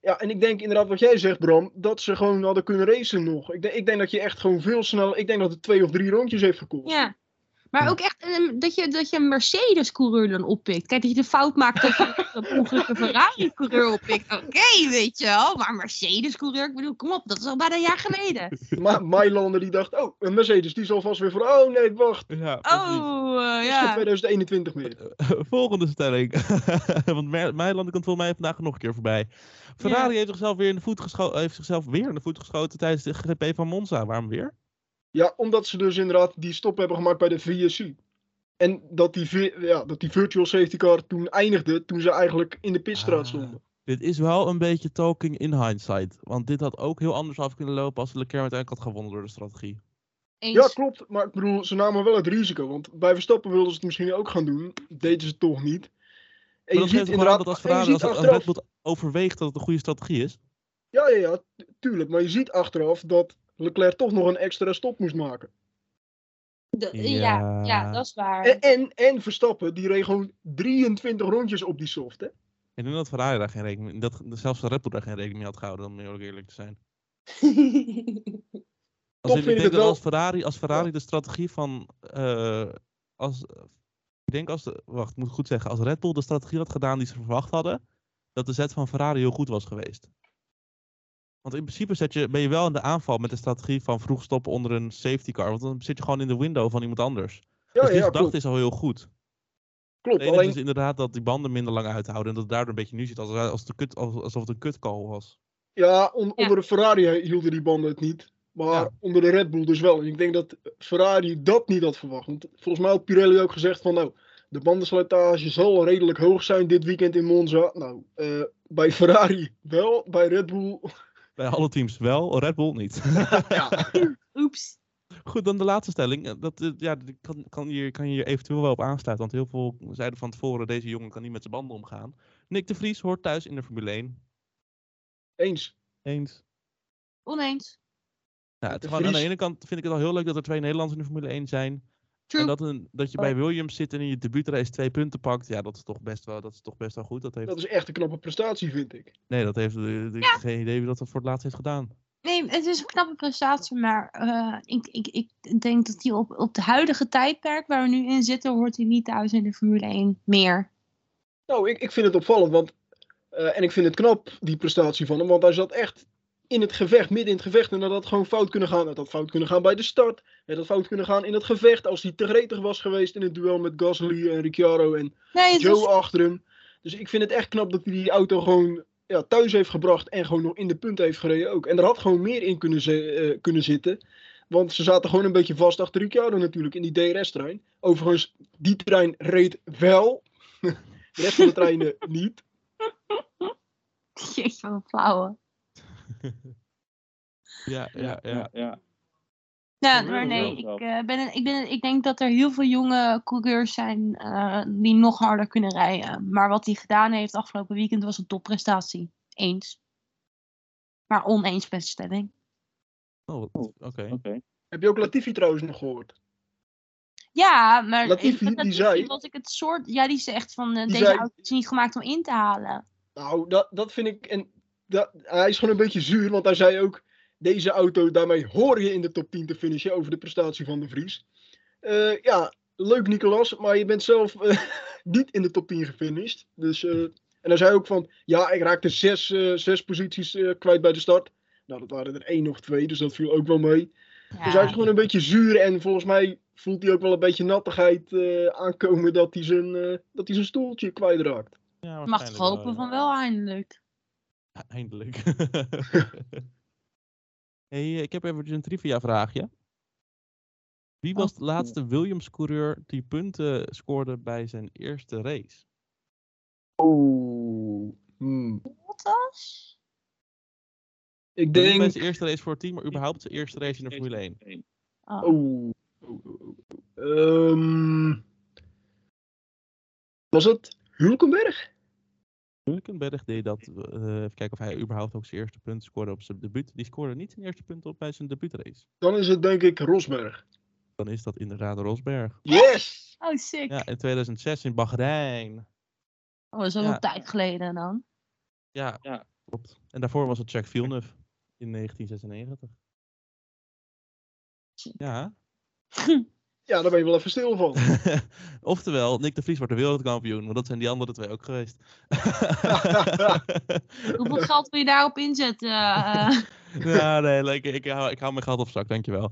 Ja, en ik denk inderdaad wat jij zegt, Bram, dat ze gewoon hadden kunnen racen nog. Ik denk, ik denk dat je echt gewoon veel sneller. Ik denk dat het twee of drie rondjes heeft gekost. Ja. Maar Ja. ook echt ehm, dat, je, dat je een Mercedes-coureur dan oppikt. Kijk, dat je de fout maakt dat je [LAUGHS] een ongelukkige Ferrari-coureur oppikt. Oké, weet je wel. Maar Mercedes-coureur, ik bedoel, kom op, dat is al bijna een jaar geleden. [LAUGHS] Maar Mailander die dacht, oh, een Mercedes, die zal vast weer voor. Oh nee, wacht. Ja. Oh, eh, Het is geen ja. 2021 meer. Volgende stelling. [LAUGHS] Want Meiland komt volgens mij vandaag nog een keer voorbij. Ferrari heeft zichzelf weer in de voet geschoten, heeft zichzelf weer in de voet geschoten tijdens de GP van Monza. Waarom weer? Ja, omdat ze dus inderdaad die stop hebben gemaakt bij de VSC. En dat die, ja, dat die virtual safety car toen eindigde, toen ze eigenlijk in de pitstraat Ah. stonden. Dit is wel een beetje talking in hindsight. Want dit had ook heel anders af kunnen lopen als Leclerc uiteindelijk had gewonnen door de strategie. Eens. Ja, klopt. Maar ik bedoel, ze namen wel het risico. Want bij Verstappen wilden ze het misschien ook gaan doen. Deden ze toch niet. En Maar je ziet inderdaad... dat als Ferrari, ziet als Red Bull overweegt dat het een goede strategie is. Ja, ja, ja, tu- tuurlijk. Maar je ziet achteraf dat Leclerc toch nog een extra stop moest maken. De- ja. Ja. Ja, dat is waar. En, en, en Verstappen, die reed gewoon 23 rondjes op die soft, hè? Ik denk dat Ferrari daar geen rekening mee, dat zelfs de Red Bull daar geen rekening mee had gehouden, om heel eerlijk te zijn. [LAUGHS] Als Toch in, vind ik denk het dat wel- als Ferrari, als Ferrari de strategie van. eh, als, ik denk als. De, wacht, ik moet goed zeggen. Als Red Bull de strategie had gedaan die ze verwacht hadden. Dat de zet van Ferrari heel goed was geweest. Want in principe zet je, ben je wel in de aanval met de strategie van vroeg stoppen onder een safety car. Want dan zit je gewoon in de window van iemand anders. Ja, dus die ja, gedachte klopt. is al heel goed. klopt. Het enige Alleen, is inderdaad dat die banden minder lang uithouden. En dat het daardoor een beetje nu zit als, als de kut, als- alsof het een kutcall was. ja, on- Ja. onder de Ferrari hielden die banden het niet. Maar Ja. onder de Red Bull dus wel. En ik denk dat Ferrari dat niet had verwacht. Want volgens mij had Pirelli ook gezegd van nou, de bandenslijtage zal redelijk hoog zijn dit weekend in Monza. Nou, eh, bij Ferrari wel, bij Red Bull. Bij alle teams wel, Red Bull niet. [LAUGHS] ja. Oeps. Goed, dan de laatste stelling. Eh, Dat, eh, ja, kan, kan, je, kan je hier eventueel wel op aansluiten. Want heel veel zeiden van tevoren, deze jongen kan niet met zijn banden omgaan. Nick de Vries hoort thuis in de Formule 1. Eens. Eens. Oneens. Nou, het De aan de ene kant vind ik het al heel leuk dat er twee Nederlanders in de Formule 1 zijn. True. En dat, een, dat je Oh. bij Williams zit en in je debuutrace twee punten pakt. Ja, dat is toch best wel, dat is toch best wel goed. Dat heeft, Dat is echt een knappe prestatie, vind ik. nee, dat heeft de, de- Ja. geen idee wie dat voor het laatst heeft gedaan. Nee, het is een knappe prestatie, maar eh, ik, ik, ik denk dat hij op, op de huidige tijdperk waar we nu in zitten, hoort hij niet thuis in de Formule 1 meer. Nou, ik, ik vind het opvallend, want, eh, en ik vind het knap, die prestatie van hem, want hij zat echt in het gevecht, midden in het gevecht, en dat had gewoon fout kunnen gaan. Het had fout kunnen gaan bij de start, het had fout kunnen gaan in het gevecht, als hij te gretig was geweest in het duel met Gasly en Ricciardo en Nee, Joe achter hem. Dus ik vind het echt knap dat hij die auto gewoon ja, thuis heeft gebracht en gewoon nog in de punt heeft gereden ook. En er had gewoon meer in kunnen, ze- eh, kunnen zitten. Want ze zaten gewoon een beetje vast achter Ricciardo natuurlijk in die DRS-trein. Overigens, die trein reed wel. [LAUGHS] De rest van de treinen niet. [LAUGHS] Jeetje, wat flauwe. [LAUGHS] Ja, ja, ja. ja. Ja, maar nee, wel ik, eh, ben, ik, ben, ik denk dat er heel veel jonge coureurs zijn eh, die nog harder kunnen rijden. Maar wat hij gedaan heeft afgelopen weekend was een topprestatie. Eens. Maar oneens met de stelling. Oh, Oh, oké. Oké. Heb je ook Latifi trouwens nog gehoord? Ja, maar Latifi, die zei- was ik het soort. Ja, die zegt van eh, deze zei- auto is niet gemaakt om in te halen. Nou, dat, dat vind ik. En dat, hij is gewoon een beetje zuur, want hij zei ook. Deze auto, daarmee hoor je in de top 10 te finishen over de prestatie van de Vries. Eh, ja, leuk Nicolas, maar je bent zelf eh, [LAUGHS] niet in de top 10 gefinished. Dus, eh, en hij zei ook van, ja, ik raakte zes, zes posities eh, kwijt bij de start. Nou, dat waren er één nog twee, dus dat viel ook wel mee. Ja. Dus hij is gewoon een beetje zuur en volgens mij voelt hij ook wel een beetje nattigheid eh, aankomen dat hij zijn, eh, dat hij zijn stoeltje kwijtraakt. Ja, Mag toch hopen wel, van wel eindelijk. Ja, Eindelijk. [LAUGHS] hey, ik heb even een trivia vraagje. Wie was Oh. de laatste Williams-coureur die punten scoorde bij zijn eerste race? Oeh. Hmm. Bottas? Ik Niet bij denk. zijn eerste race voor het team, maar überhaupt zijn eerste race in de Formule 1. Oh. Oeh. Ehm, was het Hulkenberg? Hulkenberg deed dat. eh, even kijken of hij überhaupt ook zijn eerste punt scoorde op zijn debuut. Die scoorde niet zijn eerste punt op bij zijn debuutrace. Dan is het denk ik Rosberg. Dan is dat inderdaad Rosberg. Yes! Oh, sick. Ja, in 2006 in Bahrein. Oh, dat is al Ja. een tijd geleden dan. Ja, klopt. En daarvoor was het Jack Villeneuve in 1996. Ja. [LAUGHS] Ja, daar ben je wel even stil van. [LAUGHS] Oftewel, Nick de Vries wordt de wereldkampioen, want dat zijn die andere twee ook geweest. [LAUGHS] Hoeveel geld wil je daarop inzetten? [LAUGHS] ja, nee, leuk. Ik, hou, ik hou mijn gat op zak, dankjewel.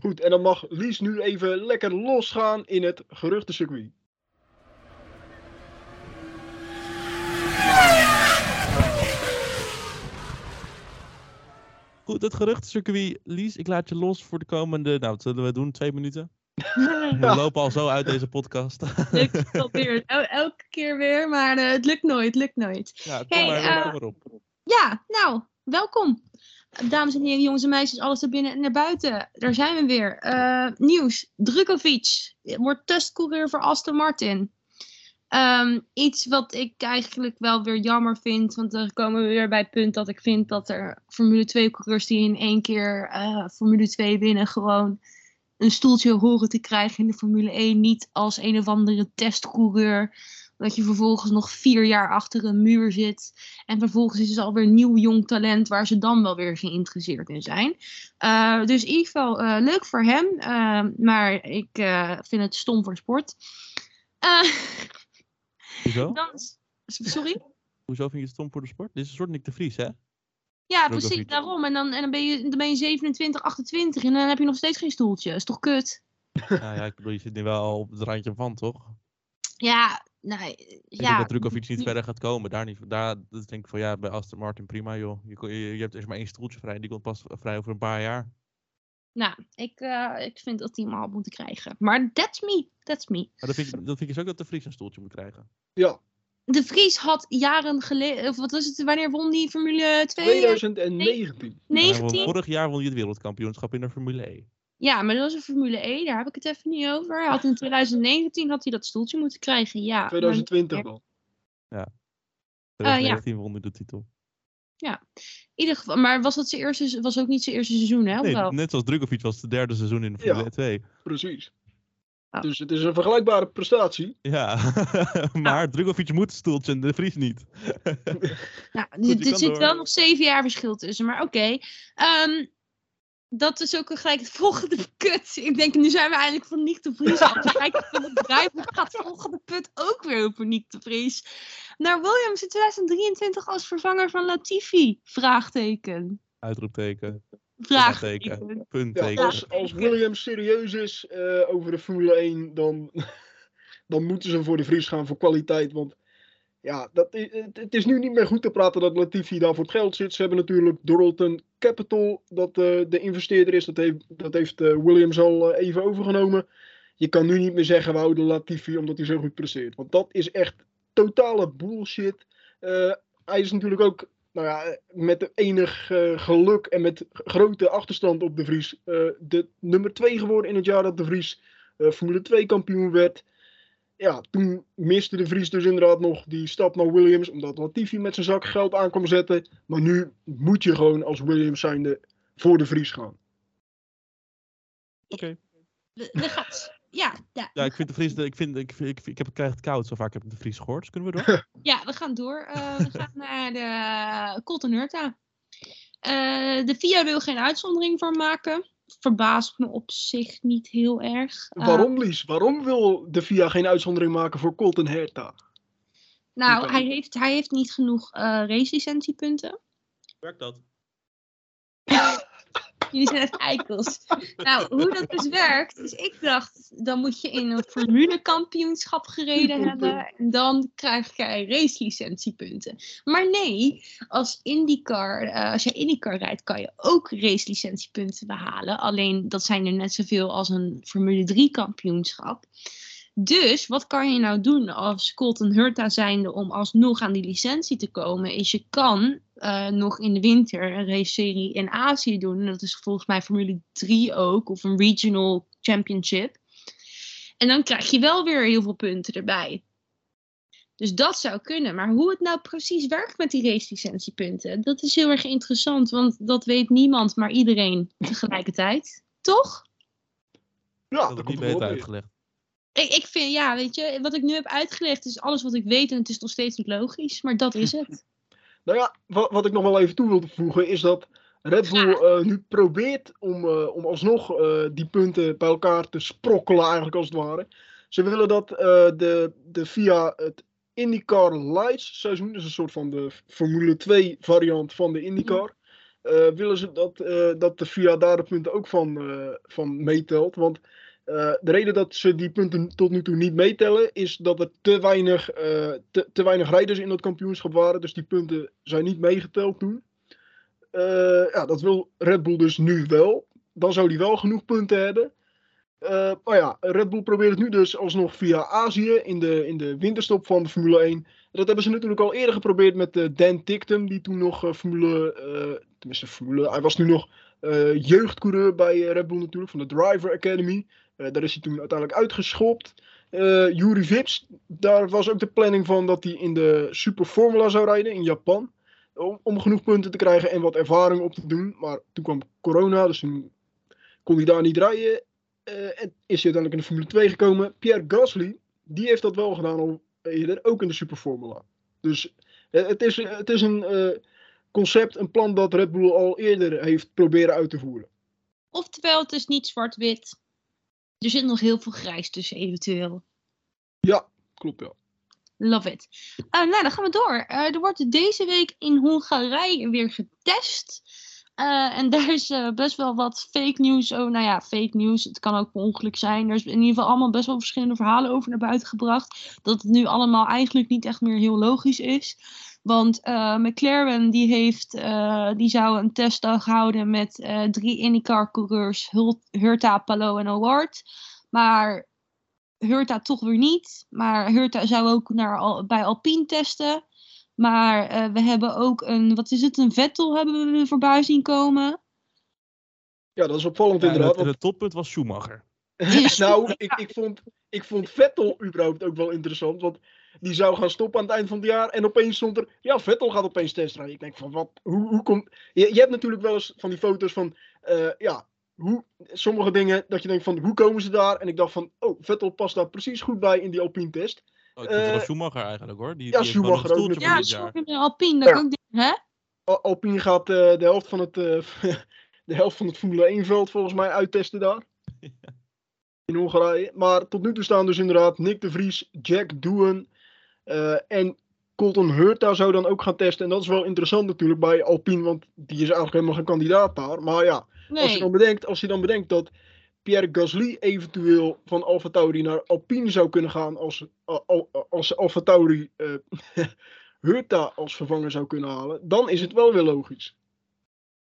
Goed, en dan mag Lies nu even lekker losgaan in het geruchtencircuit. Goed, het geruchtencircuit. Lies, ik laat je los voor de komende, nou, wat zullen we doen? Twee minuten? [LAUGHS] We lopen al zo uit deze podcast. lukt het alweer. El- elke keer weer, maar eh, het lukt nooit, het lukt nooit. ja, kom Hey, maar, eh, kom maar op. Ja, nou, welkom. Dames en heren, jongens en meisjes, alles er binnen en naar buiten. Daar zijn we weer. Eh, nieuws. Drukovic wordt testcoureur voor Aston Martin. Ehm, iets wat ik eigenlijk wel weer jammer vind. Want dan komen we weer bij het punt dat ik vind dat er Formule 2 coureurs die in één keer eh, Formule 2 winnen gewoon een stoeltje horen te krijgen in de Formule 1. Niet als een of andere testcoureur. Dat je vervolgens nog vier jaar achter een muur zit. En vervolgens is er alweer nieuw jong talent waar ze dan wel weer geïnteresseerd in zijn. Eh, dus in ieder geval eh, leuk voor hem. maar ik vind het stom voor sport. [LAUGHS] Hoezo? dan, sorry? Hoezo vind je het stom voor de sport? Dit is een soort Nick de Vries, hè? Ja, precies, daarom. En dan, en dan, ben je, dan ben je 27, 28 en dan heb je nog steeds geen stoeltje. is toch kut? nou ja, ik bedoel, je zit nu wel op het randje van, toch? Ja, nee, Ik denk ja. dat Drukovic niet verder gaat komen. Daar, niet, daar dus denk ik van ja, bij Aston Martin prima joh. Je, je, je hebt eerst maar één stoeltje vrij. Die komt pas vrij over een paar jaar. Nou, ik, eh, ik vind dat die hem al had moeten krijgen. Maar that's me, that's me. Maar dan vind, ik, dan vind ik dus ook dat de Vries een stoeltje moet krijgen. Ja, De Vries had jaren geleden, of wat was het, wanneer won die Formule 2? 2019. Maar hij won- 19? vorig jaar won hij het wereldkampioenschap in de Formule E. Ja, maar dat was een Formule E, daar heb ik het even niet over. Hij had in 2019 had hij dat stoeltje moeten krijgen, ja. maar- 2020 dan. Ja. 2019 won hij de titel. In ieder geval, maar was dat zijn eerste, was ook niet zijn eerste seizoen, hè? Of Nee, wel? net zoals Drukovic was het de derde seizoen in de Ja. Formule 2. Precies. Oh. Dus het is een vergelijkbare prestatie. Ja, [LAUGHS] maar Drukovic moet stoeltje en de Vries niet. [LAUGHS] Nou, er- zit door. wel nog zeven jaar verschil tussen, maar oké. Ehm, dat is ook gelijk het volgende [LAUGHS] put. Ik denk, nu zijn we eindelijk van Niek de Vries af. Dan kijk van het gaat het volgende put ook weer over Niek de Vries. Naar Williams in 2023 als vervanger van Latifi? Vraagteken. Uitroepteken, Vraagteken. Ja, puntteken. als, als Williams serieus is eh, over de Formule 1, dan, [LAUGHS] dan moeten ze voor de Vries gaan voor kwaliteit. Want ja, dat het, is nu niet meer goed te praten dat Latifi daar voor het geld zit. Ze hebben natuurlijk Doralton Capital, dat eh, de investeerder is. Dat heeft, dat heeft eh, Williams al eh, even overgenomen. Je kan nu niet meer zeggen we houden Latifi omdat hij zo goed presteert. Want dat is echt totale bullshit. Hij is natuurlijk ook nou ja, met enig geluk en met grote achterstand op de Vries de nummer 2 geworden in het jaar dat de Vries Formule 2 kampioen werd. Ja, toen miste de Vries dus inderdaad nog die stap naar Williams, omdat Latifi met zijn zak geld aan kwam zetten. Maar nu moet je gewoon als Williams zijnde voor de Vries gaan. Oké. We, we gaan- ja, ja, Ja, ik vind de Vries, de- ik, vind, ik, ik, ik heb het krijg het koud, zo vaak heb ik de Vries gehoord. Dus kunnen we door? [LAUGHS] ja, we gaan door. Eh, we [LAUGHS] gaan naar de Colton Hurta. Eh, de FIA wil geen uitzondering voor maken. Verbaast me op zich niet heel erg. Eh, Waarom Lies? Waarom wil de FIA geen uitzondering maken voor Colton Herta? Nou, hij heeft, hij heeft niet genoeg eh racelicentiepunten. Werkt dat? [COUGHS] Jullie zijn echt eikels. Nou, hoe dat dus werkt, is ik dacht, dan moet je in een formulekampioenschap gereden hebben. En dan krijg jij racelicentiepunten. Maar nee, als IndyCar, eh, als je IndyCar rijdt, kan je ook racelicentiepunten behalen. Alleen dat zijn er net zoveel als een Formule 3 kampioenschap. Dus wat kan je nou doen als Colton Hurta zijnde om alsnog aan die licentie te komen? Is je kan eh, nog in de winter een race-serie in Azië doen. En dat is volgens mij Formule 3 ook, of een regional championship. En dan krijg je wel weer heel veel punten erbij. Dus dat zou kunnen. Maar hoe het nou precies werkt met die racelicentiepunten, dat is heel erg interessant. Want dat weet niemand, maar iedereen tegelijkertijd. Toch? Ja, dat dat heb komt niet er beter uitgelegd. Ik, ik vind, ja, weet je, wat ik nu heb uitgelegd is alles wat ik weet en het is nog steeds niet logisch, maar dat is het. [LAUGHS] Nou ja, wat, wat ik nog wel even toe wil voegen is dat Red Bull eh, nu probeert om, eh, om alsnog eh, die punten bij elkaar te sprokkelen, eigenlijk als het ware. Ze willen dat de, de via het IndyCar Lights seizoen, dus een soort van de Formule 2 variant van de IndyCar, eh, willen ze dat, dat de VIA daar de punten ook van, van meetelt. Want eh, de reden dat ze die punten tot nu toe niet meetellen, is dat er te weinig, eh, te, weinig rijders in dat kampioenschap waren. Dus die punten zijn niet meegeteld toen. Eh, ja, dat wil Red Bull dus nu wel. Dan zou die wel genoeg punten hebben. Maar ja, Red Bull probeert het nu dus alsnog via Azië in de, in de winterstop van de Formule 1. Dat hebben ze natuurlijk al eerder geprobeerd met Dan Ticktum, die toen nog Formule, tenminste Formule, hij was nu nog jeugdcoureur bij Red Bull natuurlijk, van de Driver Academy. Eh, daar is hij toen uiteindelijk uitgeschopt. Eh Yuri Vips, daar was ook de planning van dat hij in de Super Formula zou rijden in Japan. Om, genoeg punten te krijgen en wat ervaring op te doen. Maar toen kwam corona, dus toen kon hij daar niet rijden. Eh, en is hij uiteindelijk in de Formule 2 gekomen. Pierre Gasly, die heeft dat wel gedaan al eerder, ook in de Super Formula. Dus het, is, het is een concept, een plan dat Red Bull al eerder heeft proberen uit te voeren. Oftewel, het is niet zwart-wit. Er zit nog heel veel grijs tussen eventueel. Ja, klopt ja. Love it. Eh, nou, dan gaan we door. Eh, er wordt deze week in Hongarije weer getest. Eh, en [LAUGHS] daar is best wel wat fake news. Oh, nou ja, fake news. Het kan ook per ongeluk zijn. Er is in ieder geval allemaal best wel verschillende verhalen over naar buiten gebracht. Dat het nu allemaal eigenlijk niet echt meer heel logisch is. Want eh, McLaren die heeft, eh, die zou een testdag houden met eh, drie IndyCar-coureurs, Hurta, Palou en Award. Maar Hurta toch weer niet. Maar Hurta zou ook naar, Al- bij Alpine testen. Maar eh, we hebben ook een, wat is het, een Vettel hebben we voorbij zien komen. Ja, dat is opvallend Ja, inderdaad. het, het toppunt was Schumacher. [LAUGHS] nou, [LAUGHS] ik, ik, vond, ik vond Vettel überhaupt ook wel interessant. Want die zou gaan stoppen aan het eind van het jaar. En opeens stond er. Ja, Vettel gaat opeens testrijden. Ik denk van wat. Hoe, hoe komt. Je, je hebt natuurlijk wel eens van die foto's van. eh, ja, hoe, sommige dingen dat je denkt van. Hoe komen ze daar? En ik dacht van. Oh, Vettel past daar precies goed bij in die Alpine test. Oh, ik Eh, Schumacher eigenlijk hoor. Die, ja, die Schumacher ook Ja, sorry, Alpine, dat Ja. ik hè? Al- Alpine gaat eh, de helft van het. eh, [LAUGHS] de helft van het Formule 1 veld volgens mij uittesten daar. [LAUGHS] in Hongarije. Maar tot nu toe staan dus inderdaad Nick de Vries, Jack Doohan eh, en Colton Hurta zou dan ook gaan testen. En dat is wel interessant natuurlijk bij Alpine, want die is eigenlijk helemaal geen kandidaat daar. Maar ja, als, je dan bedenkt, als je dan bedenkt dat Pierre Gasly eventueel van Alfa Tauri naar Alpine zou kunnen gaan als, al- al- als Alfa Tauri eh, [LAUGHS] Hurta als vervanger zou kunnen halen, dan is het wel weer logisch.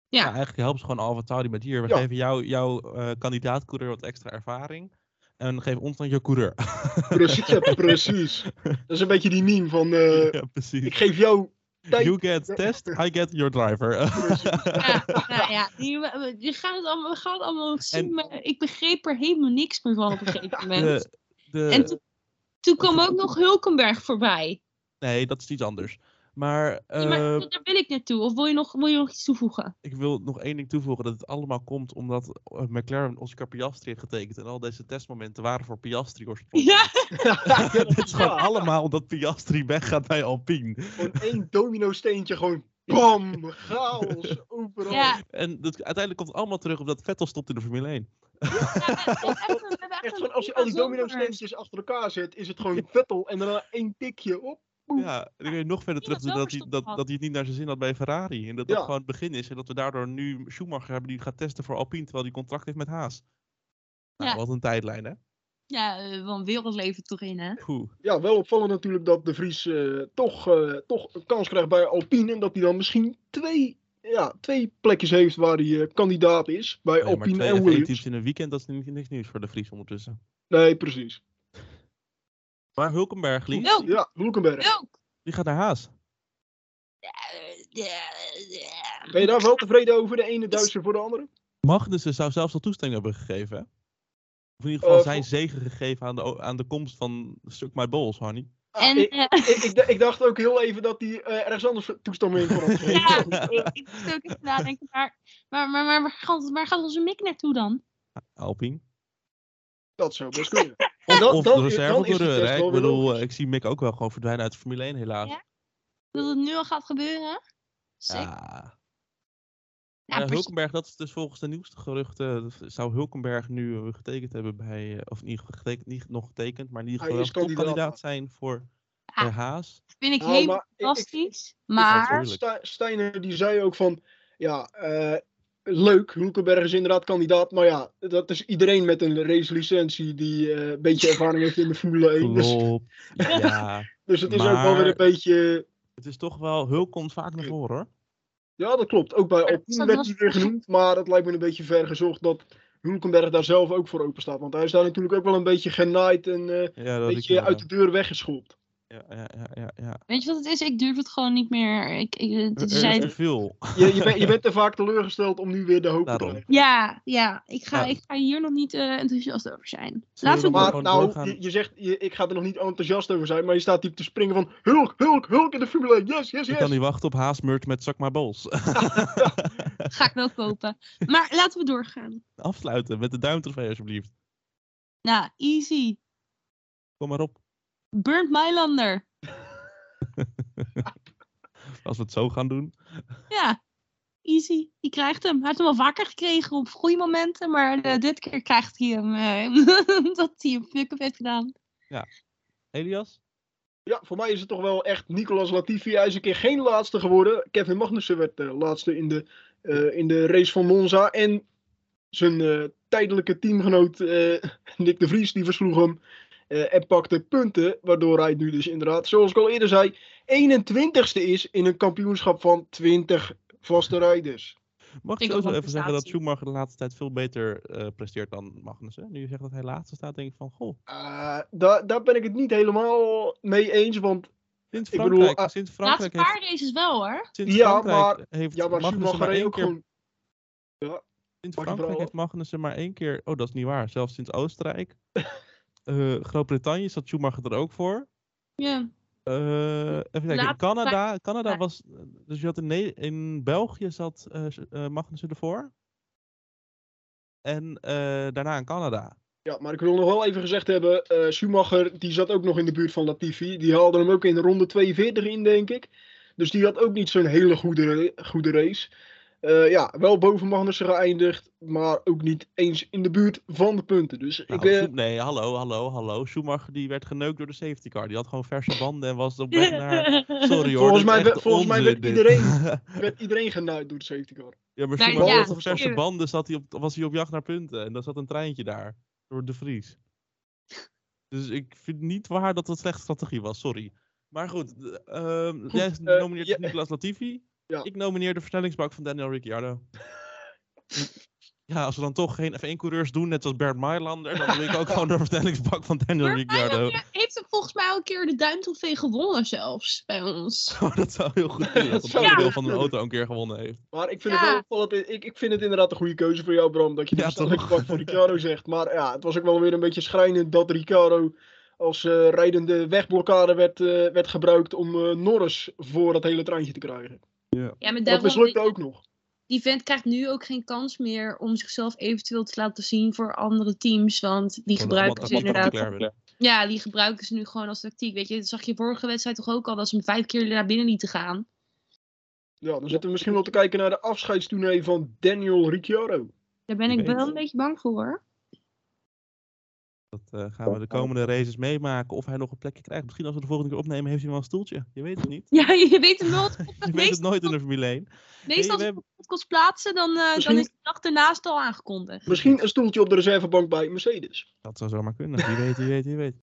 Ja, Ja. eigenlijk helpt ze gewoon Alfa Tauri met hier. We Ja. geven jou, jouw eh kandidaat-coureur wat extra ervaring. En geef ons dan je coureur. Precies, ja, [LAUGHS] precies. Dat is een beetje die meme van eh, ja, precies. ik geef jou tijd. You get test, I get your driver. Ja, nou ja, die, we, we gaan het allemaal, we gaan het allemaal zien, En- maar ik begreep er helemaal niks meer van op een gegeven [LAUGHS] moment. de, de, En toen, toen kwam ook nog Hulkenberg voorbij. nee, dat is iets anders. Maar, Ja, maar eh, daar wil ik naartoe. Of wil je nog, wil je nog iets toevoegen? ik wil nog één ding toevoegen. Dat het allemaal komt omdat eh, McLaren Oscar Piastri heeft getekend. En al deze testmomenten waren voor Piastri oorspronkelijk. Ja, [LAUGHS] [LAUGHS] Dit is gewoon allemaal omdat Piastri weggaat bij Alpine. Gewoon één domino steentje, gewoon [LAUGHS] bam, chaos, overal. ja. En dat, uiteindelijk komt het allemaal terug op dat Vettel stopt in de Formule 1. we hebben echt als je al die domino steentjes achter elkaar zet, is het gewoon Vettel en daarna één tikje op. Ja, en dan kun je nog verder terug dat hij, dat, dat hij het niet naar zijn zin had bij Ferrari. En dat dat Ja. gewoon het begin is. En dat we daardoor nu Schumacher hebben die gaat testen voor Alpine, terwijl hij contract heeft met Haas. Nou, Ja. wat een tijdlijn, hè? Ja, eh, wel een wereldleven toch in, hè? Ja, wel opvallend natuurlijk dat de Vries eh, toch, eh, toch een kans krijgt bij Alpine. En dat hij dan misschien twee, ja, twee plekjes heeft waar hij eh, kandidaat is. Bij Nee, maar Alpine twee en F1-teams Williams. in een weekend, dat is niet, niks nieuws voor de Vries ondertussen. Nee, precies. Maar Hulkenberg, Lies, Hulk. Ja, Hulkenberg. Die gaat naar Haas. Ben je daar wel tevreden over, de ene Duitser voor de andere? Magnussen zou zelfs al toestemming hebben gegeven, hè? Of in ieder geval Eh, zijn zegen gegeven aan de, aan de komst van Stuk My Balls, Honey. Ah, En ik, eh, ik, ik, ik dacht ook heel even dat hij eh, ergens anders toestemming voor had [LAUGHS] gegeven. ja, ik, ik moest ook even nadenken. Maar, maar, maar, maar waar, gaat, waar gaat onze mik naartoe dan? Alpine. Dat zou best kunnen. Of, dan- of dan- de reserve dan is die coureur, test hè? wel Ik bedoel, eh, ik zie Mick ook wel gewoon verdwijnen uit de Formule 1, helaas. Ja? Dat het nu al gaat gebeuren? Sick. Ja. Ja. Hulkenberg, dat is dus volgens de nieuwste geruchten, eh, zou Hulkenberg nu eh, getekend hebben bij, of niet, getekend, niet nog getekend, maar in ieder geval kandidaat, zijn voor Ja. Haas. vind ik Nou, heel maar ik- ik- fantastisch. Maar Steiner die zei ook van, ja, eh, leuk, Hulkenberg is inderdaad kandidaat, maar ja, dat is iedereen met een racelicentie die eh, een beetje [LAUGHS] ervaring heeft in de Formule 1. Dus, Klopt. [LAUGHS] ja, dus het is ook wel weer een beetje, het is toch wel, Hulk komt vaak naar voren hoor. ja dat klopt, ook bij Alpine werd hij weer genoemd, maar het lijkt me een beetje ver gezocht dat Hulkenberg daar zelf ook voor open staat, want hij is daar natuurlijk ook wel een beetje genaaid en eh, Ja, een beetje uit de deur weggeschopt. Ja, ja, ja, ja, ja. weet je wat het is? Ik durf het gewoon niet meer. Ik, ik, Er, te veel. [LAUGHS] Je, je, bent, je bent te vaak teleurgesteld om nu weer de hoop te Daarom. krijgen. Ja, ja. Ik ga, Ja. ik ga hier nog niet eh, enthousiast over zijn. Laten we maar Maar gewoon nou, doorgaan? je, je zegt, je, ik ga er nog niet enthousiast over zijn, maar je staat hier te springen van Hulk, Hulk, Hulk in de Formule 1, yes, yes, Ik kan yes. niet wachten op Haas merch met Zak My Balls. [LAUGHS] Ga ik wel kopen. Maar laten we doorgaan. Afsluiten met de duimtrofee alsjeblieft. Nou, easy. Kom maar op. Burnt Mylander. [LAUGHS] Als we het zo gaan doen. Ja, easy. Die krijgt hem. Hij heeft hem al vaker gekregen op goede momenten. Maar eh, dit keer krijgt hij hem. eh, [LAUGHS] dat hij een fuck-up heeft gedaan. Elias? Ja, voor mij is het toch wel echt Nicolas Latifi. Hij is een keer geen laatste geworden. Kevin Magnussen werd de laatste in de, eh, in de race van Monza. En zijn eh, tijdelijke teamgenoot eh, [LAUGHS] Nick de Vries, die versloeg hem. Eh, en pakte punten, waardoor hij nu dus inderdaad, zoals ik al eerder zei, 21ste is in een kampioenschap van 20 vaste rijders. Mag ik ook sowieso wel even zeggen dat. Schumacher de laatste tijd veel beter eh, presteert dan Magnussen? Nu je zegt dat hij laatste staat, denk ik van, goh. Eh, daar, daar ben ik het niet helemaal mee eens, want Sinds Ik bedoel, Frankrijk, ah, sinds laatste Frankrijk heeft, paar races wel hoor. sinds Ja, Frankrijk maar- heeft ja, maar Magnussen Schumacher maar één ook keer... gewoon... Sinds Frankrijk heeft Magnussen maar één keer... Oh, dat is niet waar. Zelfs sinds Oostenrijk. [LAUGHS] Eh, Groot-Brittannië zat Schumacher er ook voor. Ja. Eh, even kijken. Canada, Canada Ja. was... Dus je had in, Ne- in België zat eh eh, Magnussen ervoor. En eh, daarna in Canada. Ja, maar ik wil nog wel even gezegd hebben, eh, Schumacher die zat ook nog in de buurt van Latifi. Die haalde hem ook in ronde 42 in, denk ik. Dus die had ook niet zo'n hele goede, goede race. Eh, ja, wel boven Magnussen geëindigd, maar ook niet eens in de buurt van de punten. Dus Nou, ik, nee, hallo, hallo, hallo. Schumacher die werd geneukt door de safety car. Die had gewoon verse banden en was op weg [LAUGHS] naar... Sorry hoor, Volgens mij we- volgens mij [LAUGHS] werd iedereen- werd iedereen genaaid door de safety car. ja, maar Maar Schumacher ja, was op verse banden zat hij op, was hij op jacht naar punten. En dan zat een treintje daar. Door de Vries. Dus ik vind niet waar dat het slechte strategie was, sorry. Maar goed, ehm, [LAUGHS] jij eh, nomineert Nicolas Latifi. Ja. Ik nomineer de versnellingsbak van Daniel Ricciardo. ja, als we dan toch geen F1-coureurs doen, net als Bert Mailander, dan doe ik ook [LAUGHS] gewoon de versnellingsbak van Daniel Maar Ricciardo. Mylander heeft hem volgens mij al een keer de duimtrofee gewonnen zelfs bij ons. [LAUGHS] Oh, dat zou heel goed kunnen. Dat onderdeel heel van een goed auto een keer gewonnen heeft. Maar ik vind Ja. het wel opvallend. Ik, ik vind het inderdaad een goede keuze voor jou, Bram. Dat je de Ja, versnellingsbak toch? van Ricciardo zegt. Maar ja, het was ook wel weer een beetje schrijnend dat Ricciardo als eh, rijdende wegblokkade werd, eh, werd gebruikt om eh, Norris voor dat hele treintje te krijgen. Ja, maar Dat daarom, mislukte ook nog. die vent krijgt nu ook geen kans meer om zichzelf eventueel te laten zien voor andere teams. Want die gebruiken ze inderdaad. Ja, die gebruiken ze nu gewoon als tactiek. Weet je, dat zag je vorige wedstrijd toch ook al dat ze hem vijf keer naar binnen lieten gaan. Ja, dan zitten we misschien wel te kijken naar de afscheidstournee van Daniel Ricciardo. Daar ben ik wel een beetje bang voor hoor. Dat eh, gaan we de komende races meemaken. Of hij nog een plekje krijgt. Misschien als we de volgende keer opnemen, heeft hij wel een stoeltje. Je weet het niet. [LAUGHS] Ja, je weet het nooit. [LAUGHS] Je weet het nooit in de Formule 1. meestal als we de podcast plaatsen, dan, eh, dan is de dag ernaast al aangekondigd. Misschien een stoeltje op de reservebank bij Mercedes. Dat zou zomaar kunnen. Wie weet, wie weet, wie weet.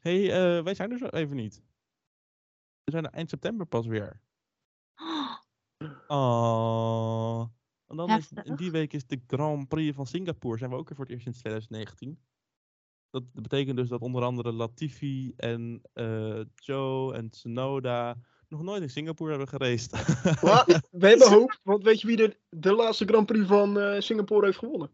hey, eh, wij zijn er zo even niet. We zijn er eind september pas weer. Oh. En dan is, in die week is de Grand Prix van Singapore. Zijn we ook weer voor het eerst sinds 2019. Dat betekent dus dat onder andere Latifi en eh, Joe en Tsunoda nog nooit in Singapore hebben geraced. Maar [LAUGHS] we hebben hoop, want weet je wie de, de laatste Grand Prix van eh, Singapore heeft gewonnen?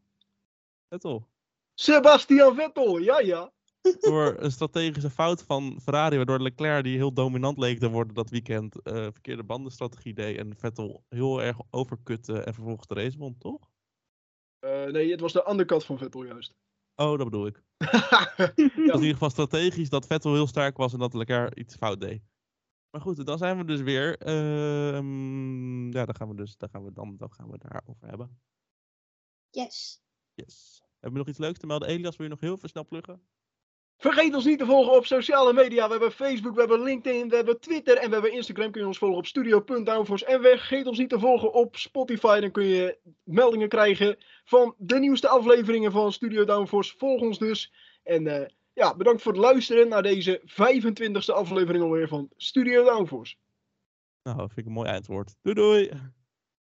Vettel. Sebastian Vettel, ja ja. Door een strategische fout van Ferrari, waardoor Leclerc, die heel dominant leek te worden dat weekend, eh, verkeerde bandenstrategie deed en Vettel heel erg overkutte en vervolgens de race won, toch? Eh, nee, het was de undercut van Vettel juist. Oh, dat bedoel ik. [LAUGHS] ja. Dat was in ieder geval strategisch dat Vettel heel sterk was en dat Leclerc iets fout deed. Maar goed, dan zijn we dus weer. ehm, ja, dan gaan we dus dan gaan we dan, dan gaan we daarover hebben. Yes. Yes. Hebben we nog iets leuks te melden? Elias, wil je nog heel veel snel pluggen? Vergeet ons niet te volgen op sociale media. We hebben Facebook, we hebben LinkedIn, we hebben Twitter en we hebben Instagram. Kun je ons volgen op studio.downforce. En vergeet ons niet te volgen op Spotify. Dan kun je meldingen krijgen van de nieuwste afleveringen van Studio Downforce. Volg ons dus. En eh, ja, bedankt voor het luisteren naar deze 25e aflevering alweer van Studio Downforce. Nou, vind ik een mooi eindwoord. Doei doei!